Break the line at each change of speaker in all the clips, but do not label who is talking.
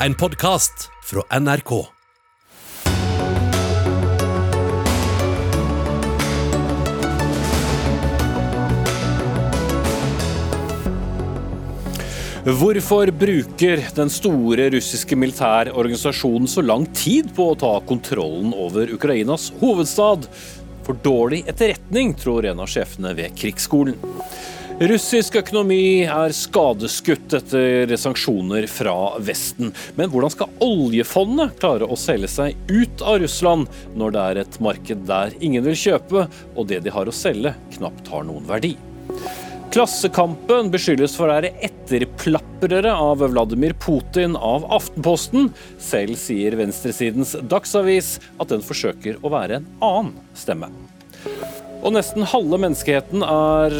En podkast fra NRK. Hvorfor bruker den store russiske militærorganisasjonen så lang tid på å ta kontrollen over Ukrainas hovedstad? For dårlig etterretning, tror en av sjefene ved krigsskolen. Russisk økonomi er skadeskutt etter sanksjoner fra Vesten. Men hvordan skal oljefondet klare å selge seg ut av Russland når det er et marked der ingen vil kjøpe, og det de har å selge knapt har noen verdi? Klassekampen beskyldes for å være etterplaprere av Vladimir Putin av Aftenposten. Selv sier venstresidens Dagsavis at den forsøker å være en annen stemme. Og nesten halve menneskeheten er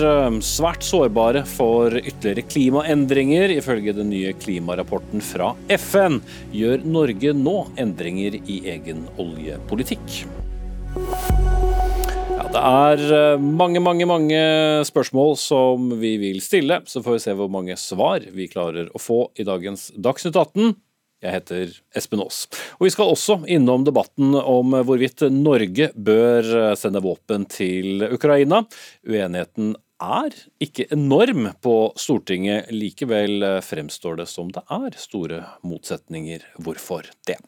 svært sårbare for ytterligere klimaendringer. Ifølge den nye klimarapporten fra FN gjør Norge nå endringer i egen oljepolitikk. Ja, det er mange, mange, mange spørsmål som vi vil stille. Så får vi se hvor mange svar vi klarer å få i dagens Dagsnytt 18. Jeg heter Espen Aas. Og Vi skal også innom debatten om hvorvidt Norge bør sende våpen til Ukraina. Uenigheten er ikke enorm på Stortinget. Likevel fremstår det som det er store motsetninger. Hvorfor det?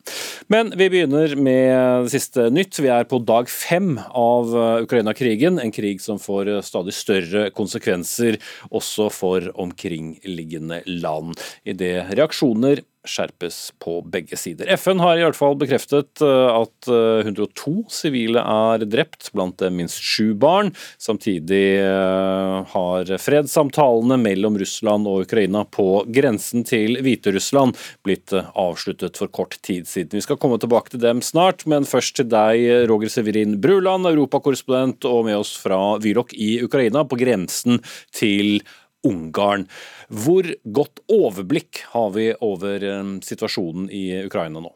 Men vi begynner med det siste nytt. Vi er på dag fem av Ukraina-krigen. En krig som får stadig større konsekvenser også for omkringliggende land. Idet reaksjoner skjerpes på begge sider. FN har i hvert fall bekreftet at 102 sivile er drept, blant dem minst sju barn. Samtidig har fredssamtalene mellom Russland og Ukraina på grensen til Hviterussland blitt avsluttet for kort tid siden. Vi skal komme tilbake til dem snart, men først til deg, Roger Severin Bruland, europakorrespondent og med oss fra Vylok i Ukraina, på grensen til Ungarn. Hvor godt overblikk har vi over situasjonen i Ukraina nå?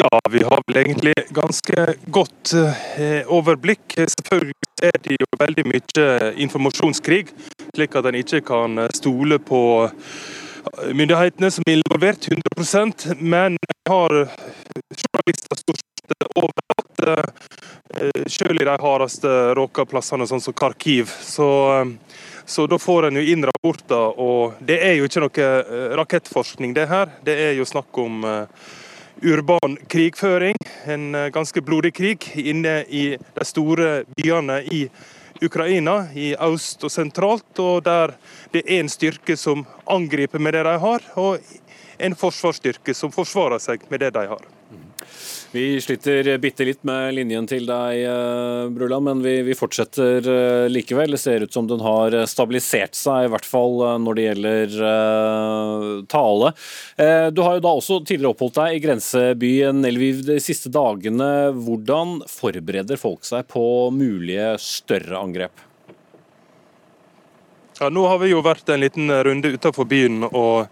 Ja, vi har vel egentlig ganske godt eh, overblikk. Selvfølgelig er det jo veldig mye informasjonskrig, slik at en ikke kan stole på myndighetene som er involvert 100% men jeg har journalister stort sett overalt. Selv i de hardeste råka plassene, sånn som Kharkiv. Så, så da får en jo inn rapporter. Og det er jo ikke noe rakettforskning, det her. Det er jo snakk om urban krigføring. En ganske blodig krig inne i de store byene i Ukraina, i øst og sentralt. Og der det er en styrke som angriper med det de har, og en forsvarsstyrke som forsvarer seg med det de har.
Vi sliter bitte litt med linjen til deg, Bruland, men vi, vi, fortsetter likevel. Det ser ut som den har stabilisert seg, i hvert fall når det gjelder tale. Du har jo da også tidligere oppholdt deg i grensebyen Elviv de siste dagene. Hvordan forbereder folk seg på mulige større angrep?
Ja, nå har vi jo vært en liten runde utenfor byen. og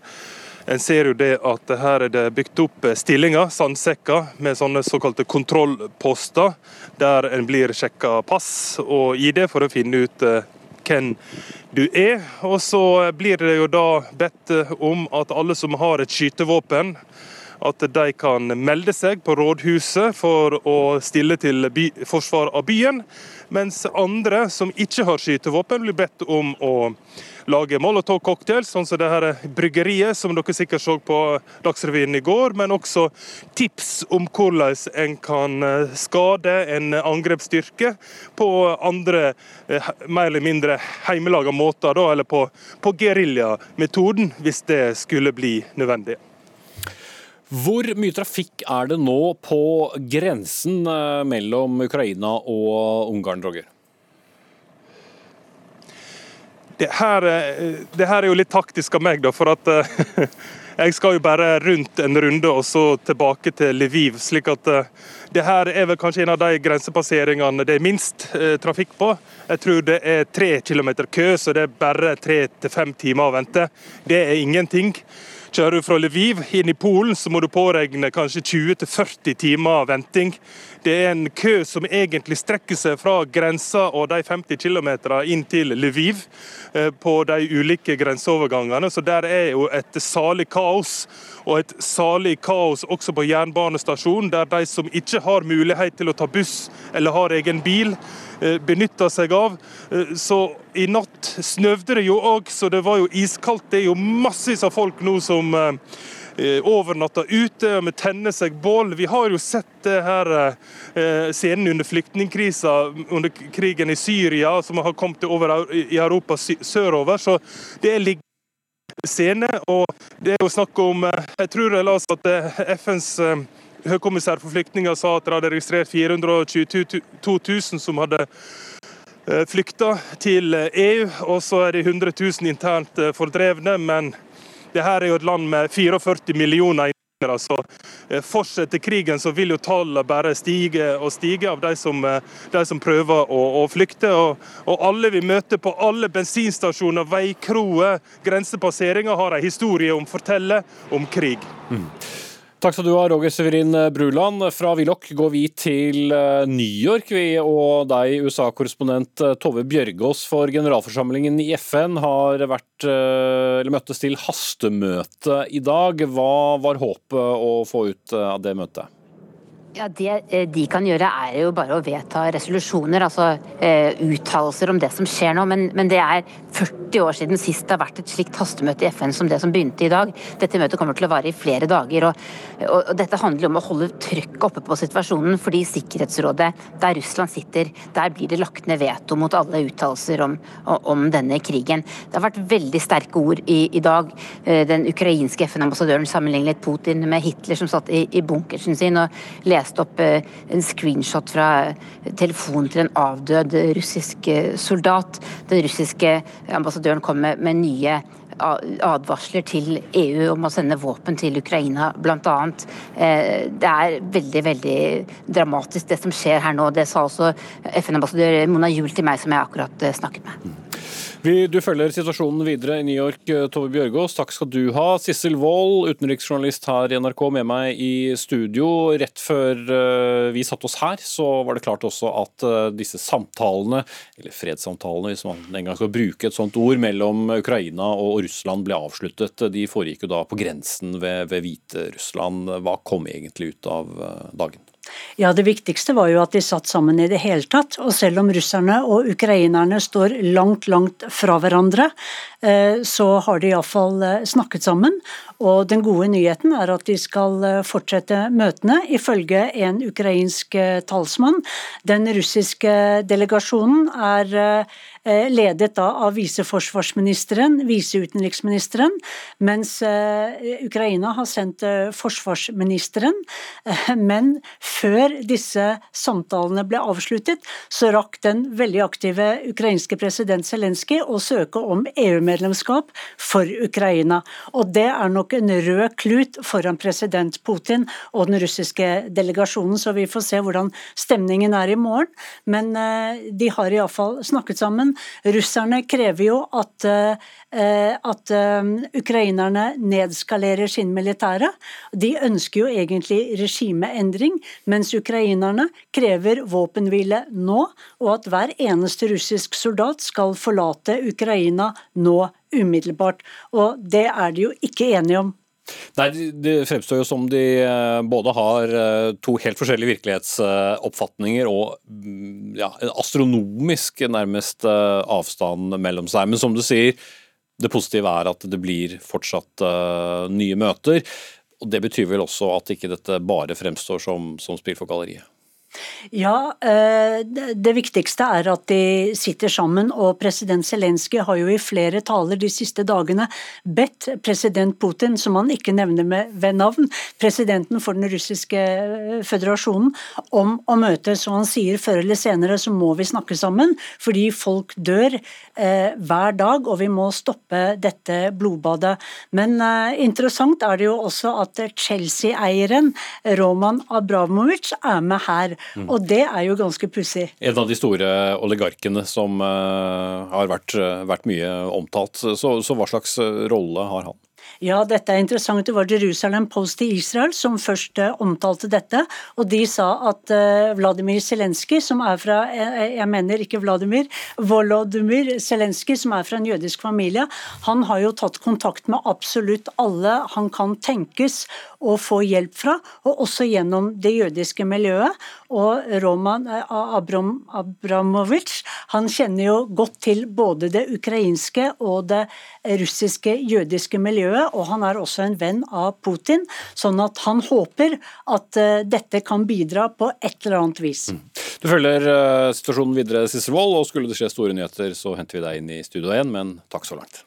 en ser jo det at her er det bygd opp stillinger, sandsekker, med sånne såkalte kontrollposter, der en blir sjekka pass og ID for å finne ut hvem du er. Og så blir det jo da bedt om at alle som har et skytevåpen, at de kan melde seg på rådhuset for å stille til by, forsvar av byen. Mens andre som ikke har skytevåpen, blir bedt om å lage molotov-cocktails, sånn som det her bryggeriet som dere sikkert så på Dagsrevyen i går. Men også tips om hvordan en kan skade en angrepsstyrke på andre mer eller mindre hjemmelaga måter, eller på, på geriljametoden, hvis det skulle bli nødvendig.
Hvor mye trafikk er det nå på grensen mellom Ukraina og Ungarn, Roger?
Det her, det her, er jo litt taktisk av meg, da, for at jeg skal jo bare rundt en runde og så tilbake til Lviv. slik at det her er vel kanskje en av de grensepasseringene det er minst eh, trafikk på. Jeg tror det er tre kilometer kø, så det er bare tre til fem timer å vente. Det er ingenting. Kjører du fra Lviv inn i Polen, så må du påregne kanskje 20-40 timer venting. Det er en kø som egentlig strekker seg fra grensa og de 50 km inn til Lviv eh, på de ulike grenseovergangene. Så der er jo et salig kaos. Og et salig kaos også på jernbanestasjonen, der de som ikke har mulighet til å ta buss eller har egen bil, benytter seg av. Eh, så i natt snøvde det jo òg, så det var jo iskaldt. Det er jo massevis av folk nå som overnatter overnatta ute med tenner seg bål. Vi har jo sett det her scenen under flyktningkrisa under krigen i Syria, som har kommet over i Europa sørover. Så det er liggende scene. Og det er jo snakk om Jeg tror jeg leste at FNs høykommissær for flyktninger sa at de hadde registrert 422 000 som hadde eh, flykta til EU, og så er det 100 000 internt eh, fordrevne. Men det her er jo et land med 44 millioner innbyggere, så eh, fortsetter krigen, så vil jo tallet bare stige og stige av de som, de som prøver å, å flykte. Og, og, alle vi møter på alle bensinstasjoner, veikroer, grensepasseringer, har en historie om fortelle om krig. Mm.
Takk skal du ha, Roger Severin Bruland. Fra Willoch går vi til eh, New York, vi, og deg, USA-korrespondent eh, Tove Bjørgaas. For generalforsamlingen i FN har vært, eh, møttes til hastemøte i dag. Hva var håpet å få ut av det møtet?
Ja, Det eh, de kan gjøre, er jo bare å vedta resolusjoner, altså eh, uttalelser om det som skjer nå. Men, men, det er 40 år siden sist det har vært et slikt hastemøte i FN som det som begynte i dag. Dette møtet kommer til å vare i flere dager. Og, og, og dette handler om å holde trykket oppe på situasjonen, fordi Sikkerhetsrådet, der Russland sitter, der blir det lagt ned veto mot alle uttalelser om, om, denne krigen. Det har vært veldig sterke ord i, i dag. Eh, den ukrainske FN-ambassadøren sammenlignet Putin med Hitler som satt i, i bunkersen sin og leste leste opp eh, en screenshot fra telefonen til en avdød russisk eh, soldat. Den russiske ambassadøren kom med, nye advarsler til EU om å sende våpen til Ukraina, bl.a. Eh, det er veldig veldig dramatisk det som skjer her nå. Det sa også FN-ambassadør Mona Juel til meg, som jeg akkurat snakket med.
Du følger situasjonen videre i New York, eh, Tove Bjørgaas. Takk skal du ha. Sissel Wold, utenriksjournalist her i NRK, med meg i studio. Rett før eh, vi satte oss her, så var det klart også at eh, disse samtalene, eller fredssamtalene, hvis man en gang skal bruke et sånt ord, mellom Ukraina og Russland ble avsluttet. De foregikk jo da på grensen ved, ved Hviterussland. Hva kom egentlig ut av dagen?
Ja, Det viktigste var jo at de satt sammen i det hele tatt. Og selv om russerne og ukrainerne står langt, langt fra hverandre, eh, så har de iallfall eh, snakket sammen. Og den gode nyheten er at de skal eh, fortsette møtene, ifølge en ukrainsk talsmann. Den russiske delegasjonen er ledet da av viseforsvarsministeren, viseutenriksministeren, mens eh, Ukraina har sendt eh, forsvarsministeren. Men før disse samtalene ble avsluttet, så rakk den veldig aktive ukrainske president Zelenskyj å søke om EU-medlemskap for Ukraina. Og det er nok en rød klut foran president Putin og den russiske delegasjonen, så vi får se hvordan stemningen er i morgen. Men de har iallfall snakket sammen. Russerne krever jo at, eh, at eh, ukrainerne nedskalerer sin militære. De ønsker jo egentlig regimeendring, mens ukrainerne krever våpenhvile nå, og at hver eneste russisk soldat skal forlate Ukraina nå umiddelbart. Og det er de jo ikke enige om.
Nei, Det fremstår jo som de eh, både har eh, to helt forskjellige virkelighetsoppfatninger og mm, ja, en astronomisk nærmest eh, avstand mellom seg. Men som du sier, det positive er at det blir fortsatt nye møter. og Det betyr vel også at ikke dette bare fremstår som, som spill for galleriet?
Ja, eh, det viktigste er at de sitter sammen. Og president Zelenskyj har jo i flere taler de siste dagene bedt president Putin, som han ikke nevner ved navn, presidenten for den russiske eh, føderasjonen, om å møtes. Og han sier før eller senere så må vi snakke sammen, fordi folk dør eh, hver dag, og vi må stoppe dette blodbadet. Men eh, interessant er det jo også at Chelsea-eieren Roman Abramovic er med her. Mm. Og det er jo ganske pussig.
En av de store oligarkene som uh, har vært, vært, mye omtalt. Så, så hva slags rolle har han?
Ja, dette er interessant. Det var Jerusalem Post i Israel som først uh, omtalte dette. Og de sa at uh, Vladimir Zelenskyj, som er fra uh, Jeg mener ikke Vladimir, Volodymyr Zelenskyj, som er fra en jødisk familie, han har jo tatt kontakt med absolutt alle han kan tenkes å få hjelp fra, og også gjennom det jødiske miljøet. Og Roman Abram, Abramovic han kjenner jo godt til både det ukrainske og det russiske jødiske miljøet og han er også en venn av Putin. Sånn at han håper at uh, dette kan bidra på et eller annet vis. Mm.
Du følger uh, situasjonen videre, Sissel Wold, og skulle det skje store nyheter, så henter vi deg inn i studio igjen, men takk så langt.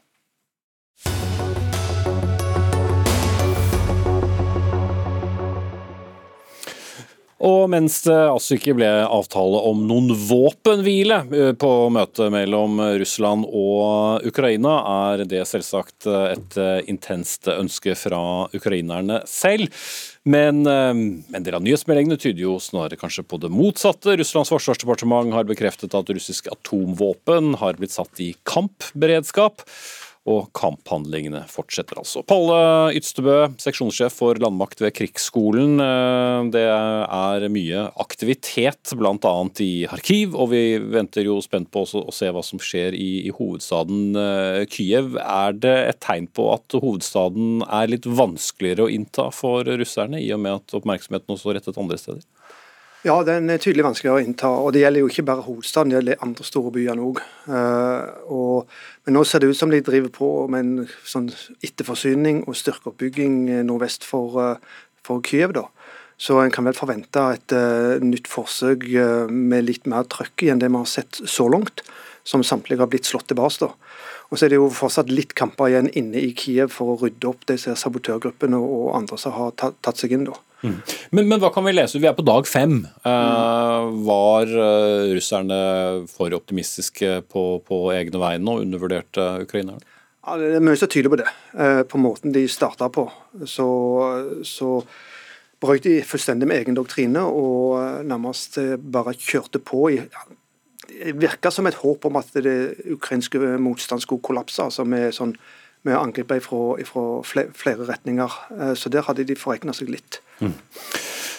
Og mens det altså ikke ble avtale om noen våpenhvile eh, på møtet mellom Russland og Ukraina, er det selvsagt et eh, intenst ønske fra ukrainerne selv. Men eh, en del av nyhetsmeldingene tyder jo snarere kanskje på det motsatte. Russlands forsvarsdepartement har bekreftet at russisk atomvåpen har blitt satt i kampberedskap. Og kamphandlingene fortsetter altså. Palle Ytstebø, seksjonssjef for landmakt ved Krigsskolen. Eh, det er mye aktivitet, bl.a. i arkiv, og vi venter jo spent på å se hva som skjer i, i hovedstaden eh, Kyiv. Er det et tegn på at hovedstaden er litt vanskeligere å innta for russerne, i og med at oppmerksomheten også er rettet andre steder?
Ja, den er tydelig vanskeligere å innta. og Det gjelder jo ikke bare hovedstaden, det gjelder andre store byer òg. Uh, men nå ser det ut som de driver på med en sånn etterforsyning og styrkeoppbygging nordvest for, uh, for Kyiv. da. Så en kan vel forvente et uh, nytt forsøk med litt mer trøkk enn det vi har sett så langt, som samtlige har blitt slått tilbake. Og så er det jo fortsatt litt kamper igjen inne i Kiev for å rydde opp disse sabotørgruppene og andre som har tatt seg inn. da.
Men, men, hva kan vi lese? Vi er på dag fem. Uh, var uh, russerne for optimistiske på, på egne vegne og undervurderte ukrainerne?
Ja, det er mye som tyder på det. Uh, på måten de starta på. Så, så brøt de fullstendig med egen doktrine og nærmest bare kjørte på i det virka som et håp om at det ukrainske motstand skulle kollapse. altså med, sånn, med å angripe fra flere retninger. Eh, så der hadde de forregna seg litt. Mm.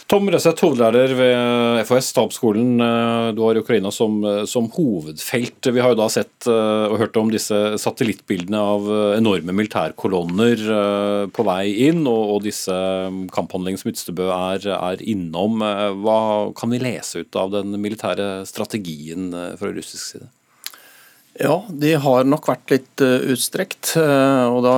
Tom Røseth, hovedlærer ved FHS, stabsskolen. Eh, du har Ukraina som, eh, som, hovedfelt. Vi har jo da sett og hørt om disse satellittbildene av enorme militærkolonner på vei inn, og, og disse mm, kamphandlingene som Ytstebø er, er, innom. Hva kan vi lese ut av den militære strategien fra russisk side?
Ja, de har nok vært litt uh, utstrekt. Uh, og det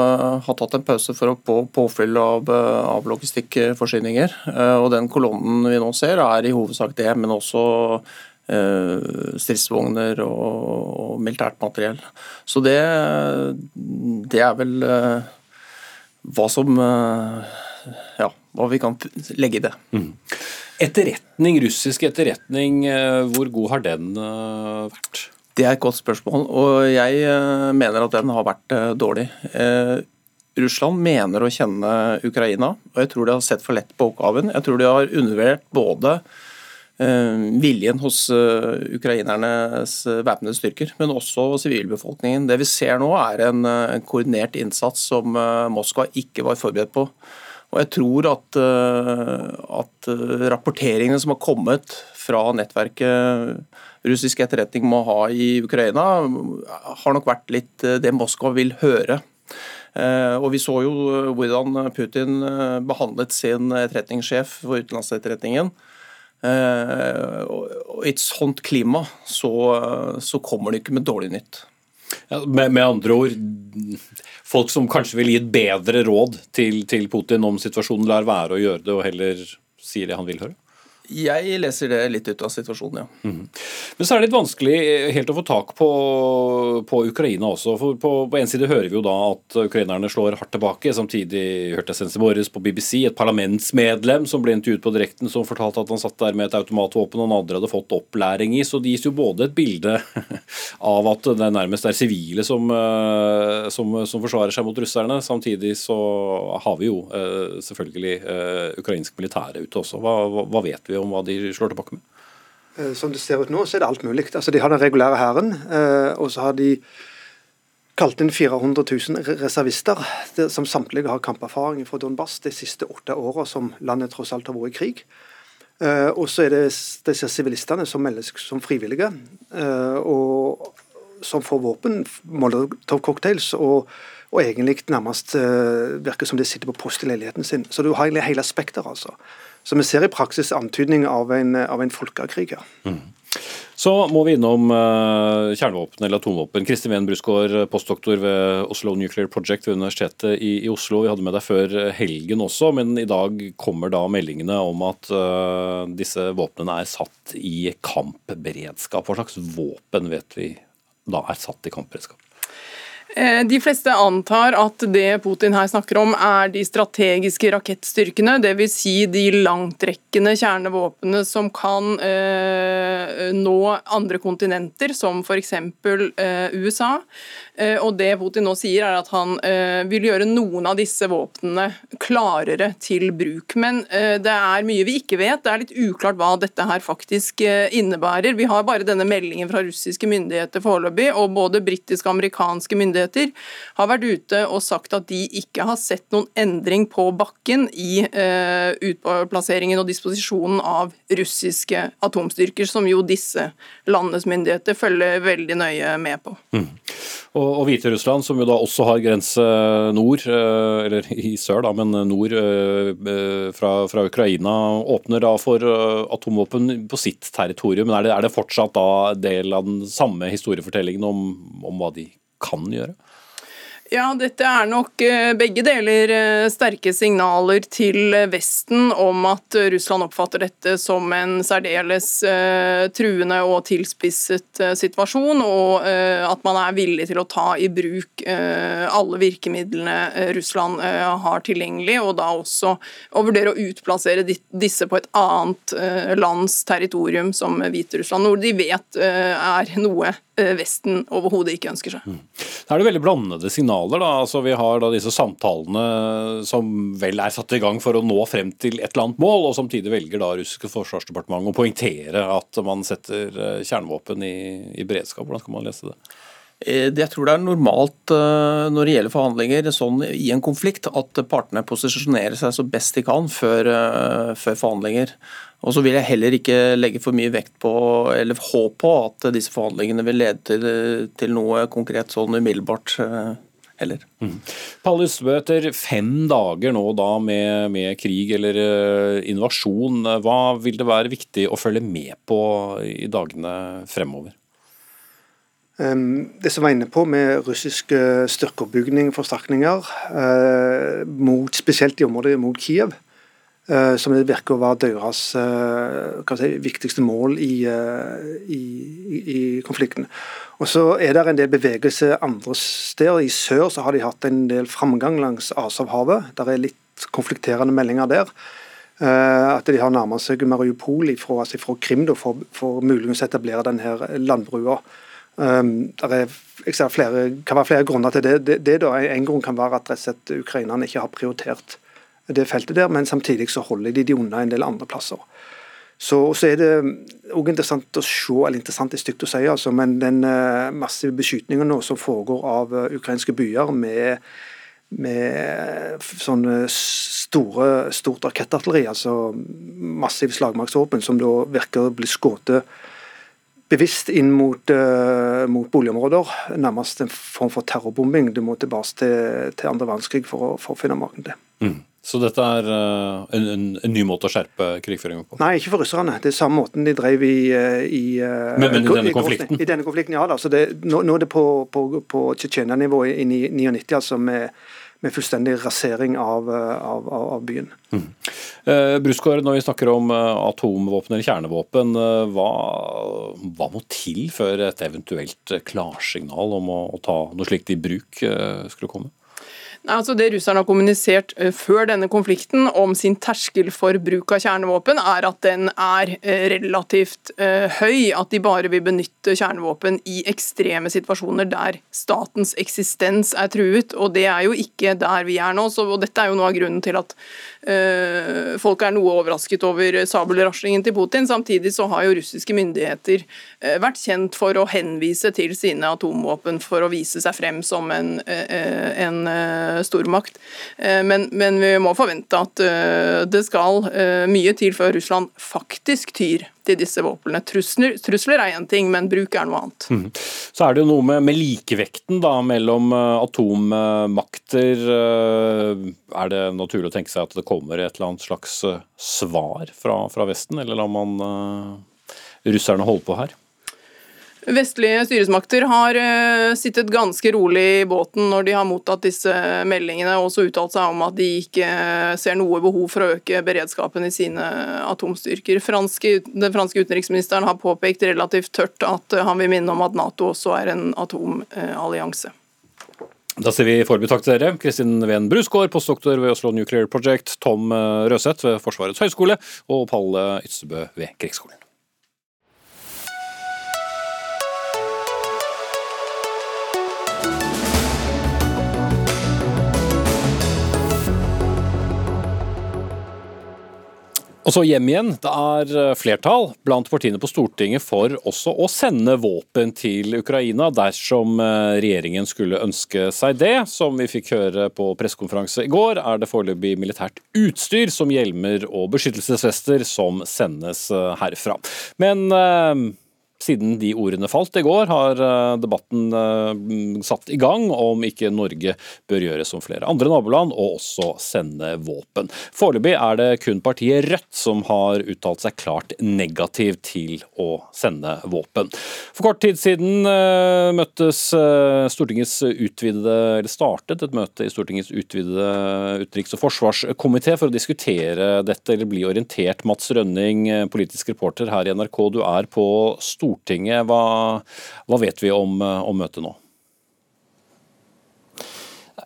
har tatt en pause for å på påfyll av, uh, av logistikkforsyninger. og den kolonnen vi nå ser, er i hovedsak det, men også stridsvogner og, og, militært materiell. Så det, det er vel hva som Ja, hva vi kan legge i det. Mm.
Etterretning, russisk etterretning, hvor god har den vært?
Det er et godt spørsmål, og jeg eh, mener at den har vært eh, dårlig. Eh, Russland mener å kjenne Ukraina, og jeg tror de har sett for lett på oppgaven. Jeg tror de har undervurdert både viljen hos ukrainernes væpnede styrker, men også sivilbefolkningen. Det vi ser nå er en, koordinert innsats som Moskva ikke var forberedt på. Og jeg tror at, at rapporteringene som har kommet fra nettverket russisk etterretning må ha i Ukraina, har nok vært litt eh, det Moskva vil høre. Eh, og Vi så jo eh, hvordan Putin behandlet sin etterretningssjef for utenlandsetterretningen. Og I et sånt klima så, så kommer det ikke med dårlig nytt.
Ja, med, med, andre ord, folk som kanskje vil gi et bedre råd til, til Putin om situasjonen, lar være å gjøre det og heller sier det han vil høre?
Jeg leser det litt ut av situasjonen, ja. Mm.
Men så er det litt vanskelig helt å få tak på, på Ukraina også. For på, på, en side hører vi jo da at ukrainerne slår hardt tilbake. Samtidig hørte jeg senest i på BBC et parlamentsmedlem som ble intervjuet på direkten, som fortalte at han satt der med et automatvåpen og andre hadde fått opplæring i. Så det gis jo både et bilde av at det nærmest er sivile som, eh, som, som forsvarer seg mot russerne. Samtidig så har vi jo eh, selvfølgelig eh, ukrainsk militære ute også. Hva, hva vet vi om hva de slår tilbake med?
Eh, som det ser ut nå, så er det alt mulig. Altså, De har den regulære hæren, eh, og så har de kalt inn 400 000 reservister, som samtlige har kamperfaring fra Donbass de siste åtte åra som landet tross alt har vært i krig. Uh, og så er det disse sivilistene som meldes som frivillige, og som får våpen, molotov-cocktails, og, og, egentlig nærmest uh, virker som de sitter på post i leiligheten sin. Så du har egentlig hele spekteret, altså. Så vi ser i praksis antydning av en, av en folkekrig her. Mm.
Så må vi innom uh, kjernevåpen eller atomvåpen. Kristin Ween Brusgaard, postdoktor ved Oslo Nuclear Project ved Universitetet i, Oslo. Vi hadde med deg før helgen også, men i dag kommer da meldingene om at disse våpnene er satt i kampberedskap. Hva slags våpen vet vi da er satt i kampberedskap?
Eh, de fleste antar at det Putin her snakker om er de strategiske rakettstyrkene, dvs. Si de langtrekkende kjernevåpnene som kan eh, nå andre kontinenter, som f.eks. Eh, USA. Eh, og Det Putin nå sier er at han eh, vil gjøre noen av disse våpnene klarere til bruk. Men eh, det er mye vi ikke vet. Det er litt uklart hva dette her faktisk innebærer. Vi har bare denne meldingen fra russiske myndigheter foreløpig, og både britiske og amerikanske myndigheter har vært ute og sagt at de ikke har sett noen endring på bakken i utplasseringen og disposisjonen av russiske atomstyrker, som jo disse landenes myndigheter følger veldig nøye med på. Mm.
Og og Hviterussland, som jo da også har grense nord, eh, eller i sør, da, men nord eh, eh, fra, fra Ukraina, åpner da for atomvåpen på sitt territorium. Men er det, er det fortsatt da del av den samme historiefortellingen om, om hva de kan gjøre?
Ja, dette er nok eh, begge deler eh, sterke signaler til Vesten om at Russland oppfatter dette som en særdeles eh, truende og tilspisset situasjon, og at man er villig til å ta i bruk alle virkemidlene Russland har tilgjengelig, og da også å vurdere å utplassere disse på et annet lands territorium, som Hviterussland, hvor de vet er noe Vesten overhodet ikke ønsker seg. Mm.
Da er det veldig blandede signaler. da, altså Vi har da disse samtalene som vel er satt i gang for å nå frem til et eller annet mål, og samtidig velger da russiske forsvarsdepartementet å poengtere at man setter eh, kjernevåpen i, i beredskap. Hvordan skal man lese det?
Eh, jeg tror det er normalt eh, når det gjelder forhandlinger sånn i en konflikt, at partene posisjonerer seg så best de kan før, før forhandlinger. Og så vil jeg heller ikke legge for mye vekt på, eller håp på, at disse forhandlingene vil lede til, til noe konkret sånn umiddelbart eh, heller. Mm.
Palle Ystebø, etter fem dager nå da med, med, krig eller uh, invasjon, hva vil det være viktig å følge med på i dagene fremover?
Det som var inne på med russisk styrkeoppbygging, forsterkninger, mot, spesielt i området mot Kiev, Eh, som det virker å være deres uh, si, viktigste mål i, uh, i, i, konflikten. Og Så er det en del bevegelse andre steder. I sør så har de hatt en del framgang langs Asavhavet. Det er litt konflikterende meldinger der. at de har nærmet seg Mariupol fra, altså fra Krim da, for, for muligens å etablere denne landbrua. Um, er, kan være flere grunner til det. det, det da, en grunn kan være at rett ukrainerne ikke har prioritert det feltet der, men samtidig så holder de de unna en del andre plasser. Så, så er det òg interessant å se, eller interessant er stygt å si, altså, men den uh, massive beskytningen nå som foregår av uh, ukrainske byer med, med sånne store, stort rakettartilleri, altså massiv slagmarksvåpen, som da virker å bli skutt bevisst inn mot, uh, mot, boligområder. Nærmest en form for terrorbombing. Du må tilbake til, til andre verdenskrig for å, for å finne maken til. Mm.
Så dette er uh, en, en, en, ny måte å skjerpe krigføringen på?
Nei, ikke for russerne. Det er samme måten de drev i, eh, i,
uh, men, men, i denne konflikten?
I denne konflikten, ja da. Så det, nå, nå, er det på, på, på Tsjetsjenia-nivå i 99, altså med, med fullstendig rasering av, av, av byen. Mm.
Eh, Brusgaard, når vi snakker om atomvåpen eller kjernevåpen, hva, hva, må til før et eventuelt klarsignal om å, å ta noe slikt i bruk skulle komme?
Altså Det russerne har kommunisert eh, før denne konflikten om sin terskel for bruk av kjernevåpen, er at den er eh, relativt uh, høy. At de bare vil benytte kjernevåpen i ekstreme situasjoner der statens eksistens er truet. Og det er jo ikke der vi er nå. Så, og Dette er jo noe av grunnen til at øh, folk er noe overrasket over sabelraslingen til Putin. Samtidig så har jo russiske myndigheter vært kjent for å henvise til sine atomvåpen for å vise seg frem som en, en stormakt. Eh, men, men, vi må forvente at eh, det skal eh, mye til før Russland faktisk tyr til disse våpnene. Trusler, trusler er én ting, men bruk er noe annet. Mm.
Så er det jo noe med, med likevekten da, mellom atommakter. Er det naturlig å tenke seg at det kommer et eller annet slags svar fra, fra Vesten, eller lar man russerne holde på her?
Vestlige styresmakter har uh, sittet ganske rolig i båten når de har mottatt disse meldingene, og også uttalt seg om at de ikke ser noe behov for å øke beredskapen i sine atomstyrker. Franske, den franske utenriksministeren har påpekt relativt tørt at uh, han vil minne om at Nato også er en atomallianse.
Da sier vi foreløpig takk til dere. Kristin Ven Brusgaard, postdoktor ved Oslo Nuclear Project, Tom eh, Røseth ved Forsvarets høgskole og Palle Ytsebø ved Krigsskolen. Og så hjem igjen. Det er eh, flertall blant partiene på Stortinget for også å sende våpen til Ukraina dersom eh, regjeringen skulle ønske seg det. Som vi fikk høre på pressekonferanse i går, er det foreløpig militært utstyr som hjelmer og beskyttelsesvester som sendes eh, herfra. Men siden de ordene falt i går, har eh, debatten eh, satt i gang om ikke Norge bør gjøre som flere andre naboland og også sende våpen. Foreløpig er det kun partiet Rødt som har uttalt seg klart negativ til å sende våpen. For kort tid siden eh, møttes Stortingets utvidede, startet et møte i Stortingets utvidede utenriks- og forsvarskomité for å diskutere dette eller bli orientert. Mats Rønning, politisk reporter her i NRK, du er på Stortinget. Stortinget. Hva, hva vet vi om, eh, om møtet nå?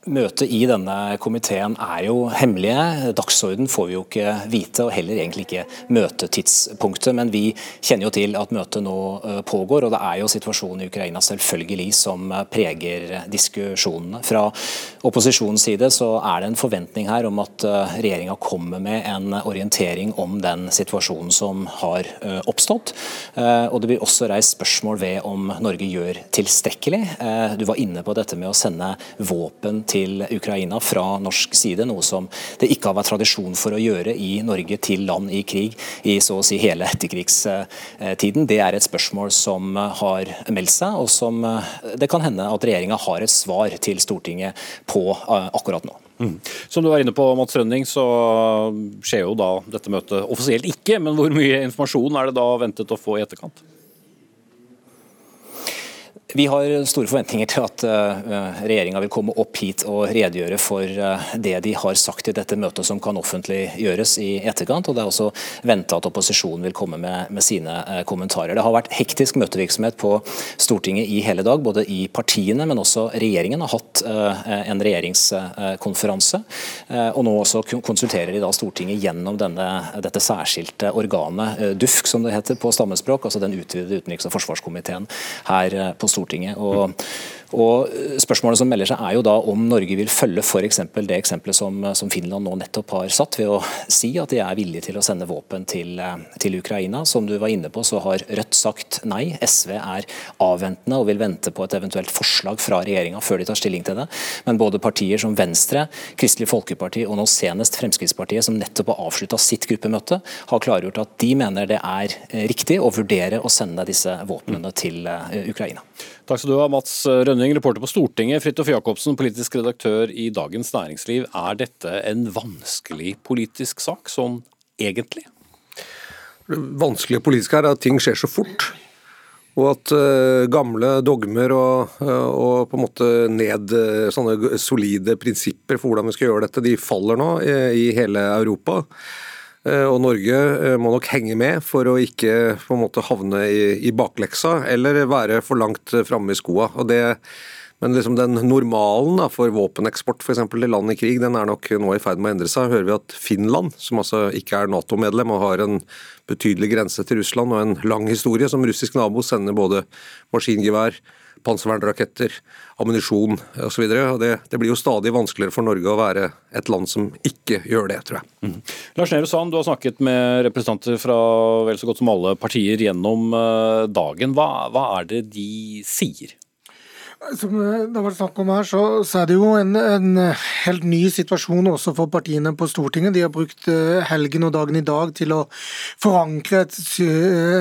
Møtet i denne komiteen er jo hemmelige. Dagsorden får vi jo ikke vite, og heller egentlig ikke møtetidspunktet. Men vi kjenner jo til at møtet nå eh, pågår, og det er jo situasjonen i Ukraina selvfølgelig som eh, preger diskusjonene. Fra opposisjonens side så er det en forventning her om at eh, regjeringa kommer med en orientering om den situasjonen som har oppstått. Og det blir også reist spørsmål ved om Norge gjør tilstrekkelig. Du var inne på dette med å sende våpen til til Ukraina fra norsk side, noe som det ikke har vært tradisjon for å gjøre i Norge til land i krig i så å si hele etterkrigstiden. Det er et spørsmål som har meldt seg, og som det kan hende at regjeringa har et svar til Stortinget på eh, akkurat nå. Mm.
Som du var inne på, Mats Rønning, så skjer jo da dette møtet offisielt ikke. Men hvor mye informasjon er det da ventet å få i etterkant?
Vi har store forventninger til at uh, regjeringa vil komme opp hit og redegjøre for uh, det de har sagt i dette møtet som kan offentliggjøres i etterkant. og Det er også venta at opposisjonen vil komme med, med sine uh, kommentarer. Det har vært hektisk møtevirksomhet på Stortinget i hele dag, både i partiene, men også regjeringen har hatt en regjeringskonferanse. og Nå også konsulterer de da Stortinget gjennom denne, dette særskilte organet, DUFK som det heter på stammespråk, altså den utvidede utenriks- og forsvarskomiteen her på Stortinget. Stortinget. Og og Spørsmålet som melder seg er jo da om Norge vil følge f.eks. det eksempelet som, som, Finland nå nettopp har satt, ved å si at de er villige til å sende våpen til, til, Ukraina. Som du var inne på, så har Rødt sagt nei. SV er avventende og vil vente på et eventuelt forslag fra regjeringa før de tar stilling til det. Men både partier som Venstre, Kristelig Folkeparti og nå senest Fremskrittspartiet, som nettopp har avslutta sitt gruppemøte, har klargjort at de mener det er riktig å vurdere å sende disse våpnene til eh, Ukraina.
Takk skal du ha, Mats Rønning, reporter på Stortinget. Fridtjof Jacobsen, politisk redaktør i Dagens Næringsliv. Er dette en vanskelig politisk sak, sånn egentlig?
Det vanskelige politiske er at ting skjer så fort. Og at uh, gamle dogmer og, uh, og, på en måte ned uh, sånne solide prinsipper for hvordan vi skal gjøre dette, de faller nå i, i hele Europa. Eh, og Norge eh, må nok henge med for å ikke på en måte havne i, i bakleksa eller være for langt framme i skoa. Og det, Men liksom den normalen da, for våpeneksport for eksempel, til land i krig, den er nok nå i ferd med å endre seg. Hører vi at Finland, som altså ikke er Nato-medlem og har en betydelig grense til Russland og en lang historie som russisk nabo, sender både maskingevær, panservernraketter, ammunisjon osv. Det, det blir jo stadig vanskeligere for Norge å være et land som ikke gjør det, tror jeg. Mm.
Lars Nehru Sand, du har snakket med representanter fra vel så godt som alle partier gjennom eh, dagen. Hva, hva er det de sier?
Som eh, det har vært snakk om her, så, så er det jo en, en, helt ny situasjon også for partiene på Stortinget. De har brukt eh, helgen og dagen i dag til å forankre et,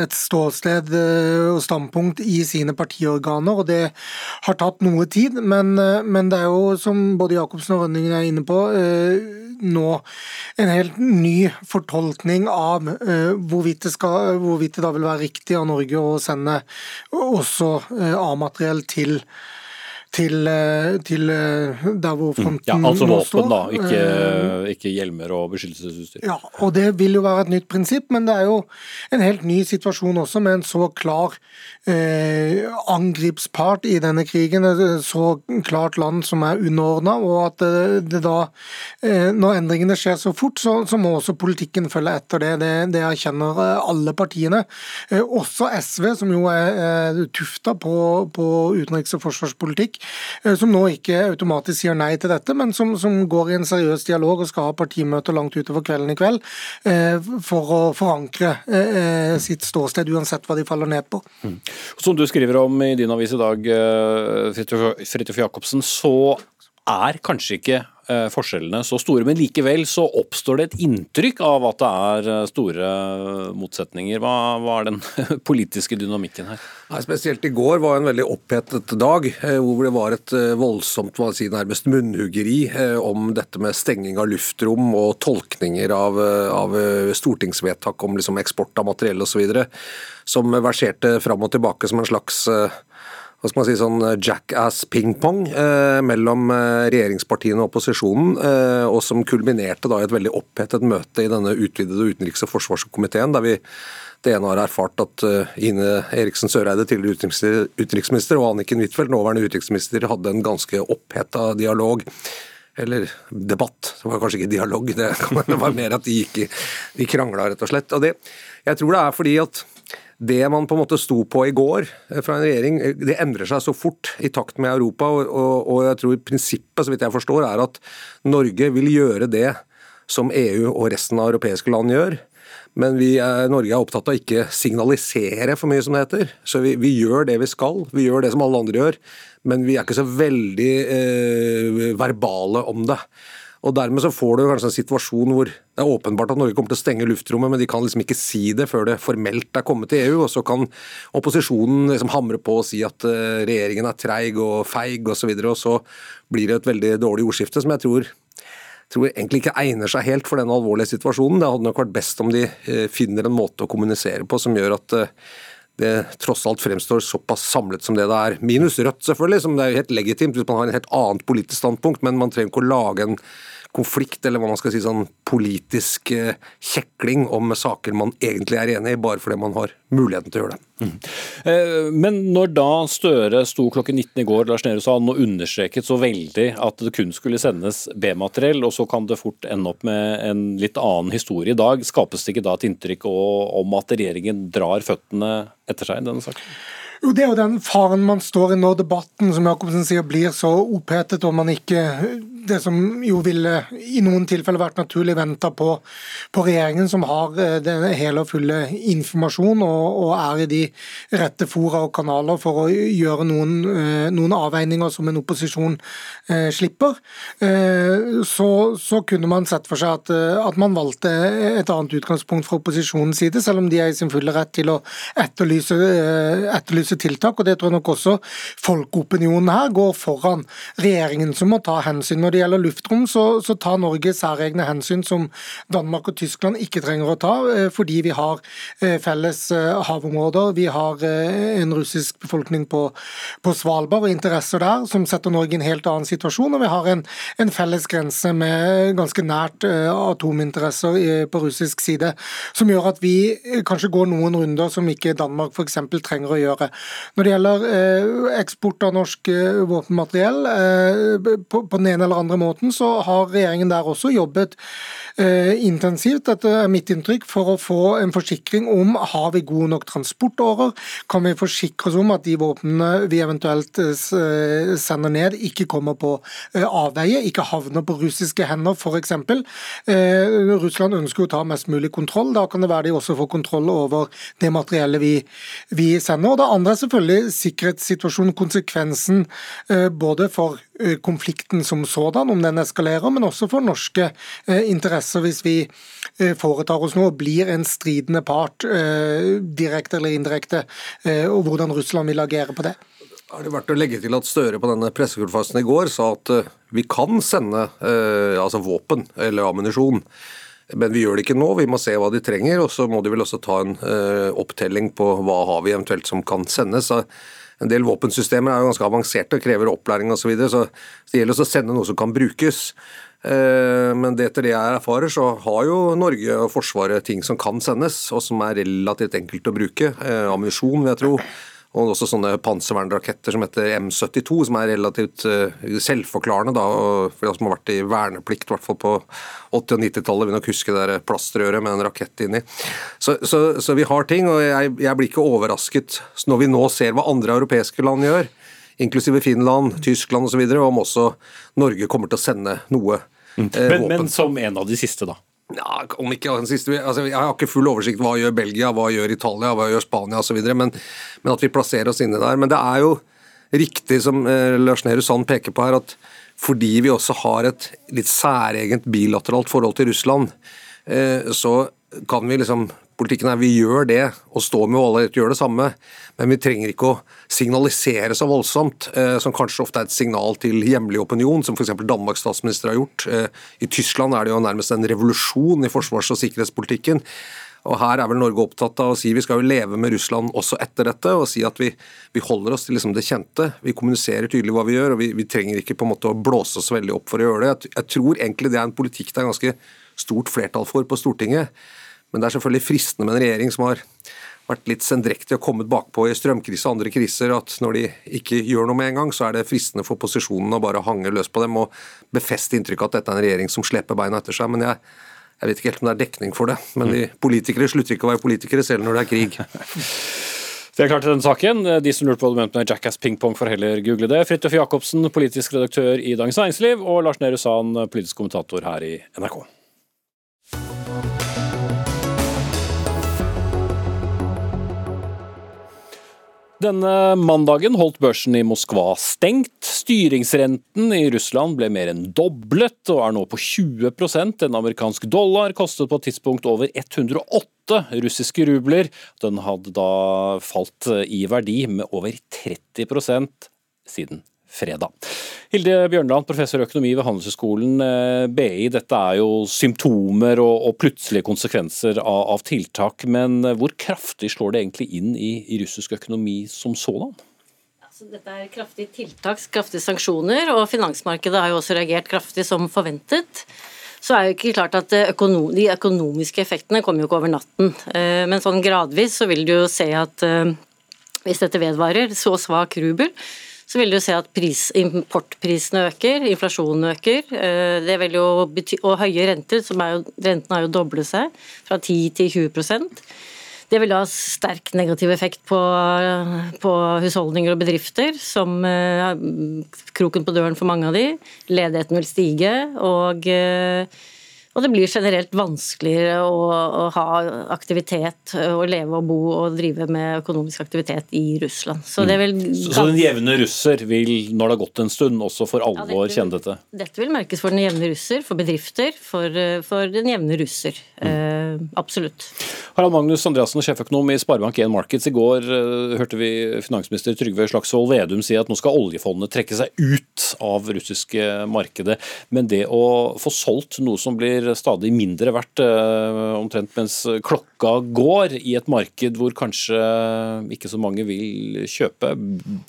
et ståsted eh, og standpunkt i sine partiorganer, og det har tatt noe tid. Men, men det er jo, som både Jacobsen og Rønningen er inne på, nå en helt ny fortolkning av hvorvidt det, skal, hvorvidt det da vil være riktig av Norge å sende også A-materiell til til, eh, til, eh, der hvor mm. fronten
ja, altså våpen,
da,
ikke, eh, ikke, hjelmer og beskyttelsesutstyr.
Ja, og det vil jo være et nytt prinsipp, men det er jo en helt ny situasjon også, med en så klar eh, angripspart i denne krigen, et så klart land som er underordna, og at det da, eh, når endringene skjer så fort, så, så, må også politikken følge etter det. Det, det erkjenner alle partiene, eh, også SV, som jo er, eh, tufta på, på utenriks- og forsvarspolitikk. Eh, som nå ikke automatisk sier nei til dette, men som, som går i en seriøs dialog og skal ha partimøter langt utover kvelden i kveld eh, for å forankre eh, sitt ståsted, uansett hva de faller ned på. Mm.
Som du skriver om i din avis i dag, Fridtjof Jacobsen, så er kanskje ikke forskjellene så store. Men likevel så oppstår det et inntrykk av at det er eh, store motsetninger. Hva, hva er den politiske dynamikken her?
Nei, spesielt i går var en veldig opphetet dag, eh, hvor det var et voldsomt si, nærmest munnhuggeri om dette med stenging av luftrom og tolkninger av, av stortingsvedtak om liksom, eksport av materiell osv. Som verserte fram og tilbake som en slags hva skal man si, sånn eh, jackass pingpong eh, mellom eh, regjeringspartiene og opposisjonen, eh, og som kulminerte da i et veldig opphetet møte i denne utvidede utenriks- og forsvarskomiteen, der vi det ene har erfart at uh, Ine Eriksen Søreide, tidligere utenriksminister, utenriksminister, og Anniken Huitfeldt, nåværende utenriksminister, hadde en ganske oppheta dialog eller debatt. Det var kanskje ikke dialog, det, var mer at de gikk de krangla, rett og slett. Og det, jeg tror det er fordi at det man på en måte sto på i går eh, fra en regjering, eh, det endrer seg så fort i takt med Europa. Og, og, og jeg tror prinsippet, så vidt jeg forstår, er at Norge vil gjøre det som EU og resten av europeiske land gjør. Men er, Norge er opptatt av ikke signalisere for mye, som det heter. Så vi, vi, gjør det vi skal, vi gjør det som alle andre gjør. Men vi er ikke så veldig eh, verbale om det. Og Dermed så får du kanskje en situasjon hvor det er åpenbart at Norge kommer til å stenge luftrommet, men de kan liksom ikke si det før det formelt er kommet til EU. og Så kan opposisjonen liksom hamre på og si at uh, regjeringen er treig og feig osv. Og, så og så blir det et veldig dårlig ordskifte som jeg tror, tror egentlig ikke egner seg helt for denne alvorlige situasjonen. Det hadde nok vært best om de uh, finner en måte å kommunisere på som gjør at uh, det tross alt fremstår såpass samlet som det det er. Minus Rødt, selvfølgelig, som det er helt legitimt hvis man har en helt annet politisk standpunkt, men man trenger ikke å lage en konflikt, eller hva man skal si, sånn politisk eh, kjekling om saker man egentlig er enig i, bare fordi man har muligheten til å gjøre det.
Mm. Men når da Støre sto klokken 19 i går Lars Nehru sa han og understreket så veldig at det kun skulle sendes B-materiell, og så kan det fort ende opp med en litt annen historie i dag, skapes det ikke da et inntrykk om at regjeringen drar føttene etter seg i denne saken?
Jo, Det er jo den faren man står i når debatten som Jacobsen sier, blir så opphetet og man ikke det som jo ville i noen tilfeller vært naturlig venta på, på, regjeringen, som har eh, den hele og fulle informasjon og, og, er i de rette fora og kanaler for å gjøre noen, eh, noen avveininger som en opposisjon eh, slipper, eh, så, så, kunne man sett for seg at, eh, at, man valgte et annet utgangspunkt fra opposisjonens side, selv om de er i sin fulle rett til å etterlyse, etterlyse tiltak. og Det tror jeg nok også folkeopinionen her går foran regjeringen, som må ta hensyn. når Når det gjelder luftrom, så, så tar Norge særegne hensyn som Danmark og Tyskland ikke trenger å ta, eh, fordi vi har eh, felles havområder. Vi har en russisk befolkning på, på Svalbard og interesser der som setter Norge i en helt annen situasjon. Og vi har en, en felles grense med ganske nært atominteresser på russisk side, som gjør at vi kanskje går noen runder som ikke Danmark f.eks. trenger å gjøre. Når det gjelder eksport av norsk våpenmateriell, på den ene eller andre måten, så har regjeringen der også jobbet eh, intensivt, dette er mitt inntrykk, for å få en forsikring om har vi gode nok transportårer. Kan vi forsikre oss om at de våpnene vi eventuelt eh, eh, sender ned, ikke kommer på eh, avveie, ikke havner på russiske hender f.eks. Eh, Russland ønsker å ta mest mulig kontroll. Da kan det være de også får kontroll over det materiellet vi, vi sender. Og Det andre er selvfølgelig sikkerhetssituasjonen, konsekvensen eh, både for konflikten som sådan, om den eskalerer, men også for norske eh, interesser hvis vi eh, foretar oss noe og blir en stridende part, direkte eller indirekte, og hvordan Russland vil agere på det.
Har det vært å legge til at Støre på denne pressekonferansen i går sa at vi kan sende altså våpen eller ammunisjon. Men vi gjør det ikke nå, vi må se hva de trenger. Og så må de vel også ta en opptelling på hva har vi eventuelt som kan sendes. En del våpensystemer er jo ganske avanserte og krever opplæring osv. Så, videre, så det gjelder også å sende noe som kan brukes. Eh, men det etter det jeg erfarer, så har jo Norge og Forsvaret ting som kan sendes, og som er relativt enkelt å bruke. Eh, ammunisjon, vil jeg tro. Og også sånne panservernraketter som heter M72, som er relativt uh, selvforklarende. da, For de som har vært i verneplikt, i hvert fall på 80- og 90-tallet, vil nok huske det der plastrøret med en rakett inni. Så, så, så, vi har ting, og jeg, jeg blir ikke overrasket når vi nå ser hva andre europeiske land gjør, inklusive Finland, Tyskland osv., om også Norge kommer til å sende noe.
Mm. Eh, men, men som en av de siste, da?
Ja, om ikke den siste, altså, Jeg har ikke full oversikt hva gjør Belgia, hva gjør Italia, hva gjør Spania osv., men, men at vi plasserer oss inne der. Men det er jo riktig som eh, Lars Nehru Sand peker på her, at fordi vi også har et litt særegent bilateralt forhold til Russland, eh, så kan vi liksom Politikken er vi gjør det, og står med alle gjør det samme, men vi trenger ikke å signalisere så voldsomt, eh, som kanskje ofte er et signal til hjemlig opinion, som f.eks. Danmarks statsminister har gjort. Eh, I Tyskland er det jo nærmest en revolusjon i forsvars- og sikkerhetspolitikken. Og Her er vel Norge opptatt av å si vi skal jo leve med Russland også etter dette, og si at vi, vi holder oss til liksom det kjente. Vi kommuniserer tydelig hva vi gjør, og vi, vi, trenger ikke på en måte å blåse oss veldig opp for å gjøre det. Jeg, jeg tror egentlig det er en politikk det er ganske stort flertall for på Stortinget. Men det er selvfølgelig fristende med en regjering som har vært litt sendrektig og kommet bakpå i strømkrise og andre kriser, at når de ikke gjør noe med en gang, så er det fristende for posisjonen å bare hange løs på dem og befeste inntrykket at dette er en regjering som sleper beina etter seg. Men jeg, jeg vet ikke helt om det er dekning for det. Men de politikere slutter ikke å være politikere selv når det er krig.
Det er klart til denne saken. De som lurte på du med Jackass pingpong, får heller google det. Fridtjof Jacobsen, politisk redaktør i Dagens Næringsliv, og Lars Nehru Sand, politisk kommentator her i NRK. Denne mandagen holdt børsen i Moskva stengt. Styringsrenten i Russland ble mer enn doblet og er nå på 20% En amerikansk dollar kostet på et tidspunkt over 108 russiske rubler. Den hadde da falt i verdi med over 30% siden fredag. Hilde Bjørnland, professor i økonomi ved Handelshøyskolen eh, BI. Dette er jo symptomer og, og plutselige konsekvenser av, av, tiltak, men eh, hvor kraftig slår det egentlig inn i, i russisk økonomi som sådan?
Så dette er kraftige tiltak, kraftige sanksjoner, og finansmarkedet har jo også reagert kraftig som forventet så er jo ikke klart at eh, de økonomiske effektene kommer jo ikke over natten. Men sånn gradvis så vil du jo se at hvis dette vedvarer, så svak rubel, så vil du se at pris, importprisene øker, inflasjonen øker. Eh, det vil jo bety, og høye renter, som er jo, rentene har jo doblet seg fra 10 til 20% det vil ha sterk negativ effekt på, på, husholdninger og bedrifter, som uh, kroken på døren for mange av de. Ledigheten vil stige, og uh, Og det blir generelt vanskeligere å, å, ha aktivitet, å leve og bo og drive med økonomisk aktivitet i Russland. Så, det vil,
så, så den jevne russer vil, når det har gått en stund, også for alvor ja, dette, kjenne dette?
Dette vil merkes for den jevne russer, for bedrifter, for, for den jevne russer. Mm. Eh, absolutt.
Harald Magnus Andreassen, sjeføkonom i Sparebank1 Markets. I går eh, hørte vi finansminister Trygve Slagsvold Vedum si at nå skal oljefondet trekke seg ut av russiske markedet. Men det å få solgt noe som blir blir stadig mindre verdt, eh, omtrent mens klokka går, i et marked hvor kanskje ikke så mange vil kjøpe.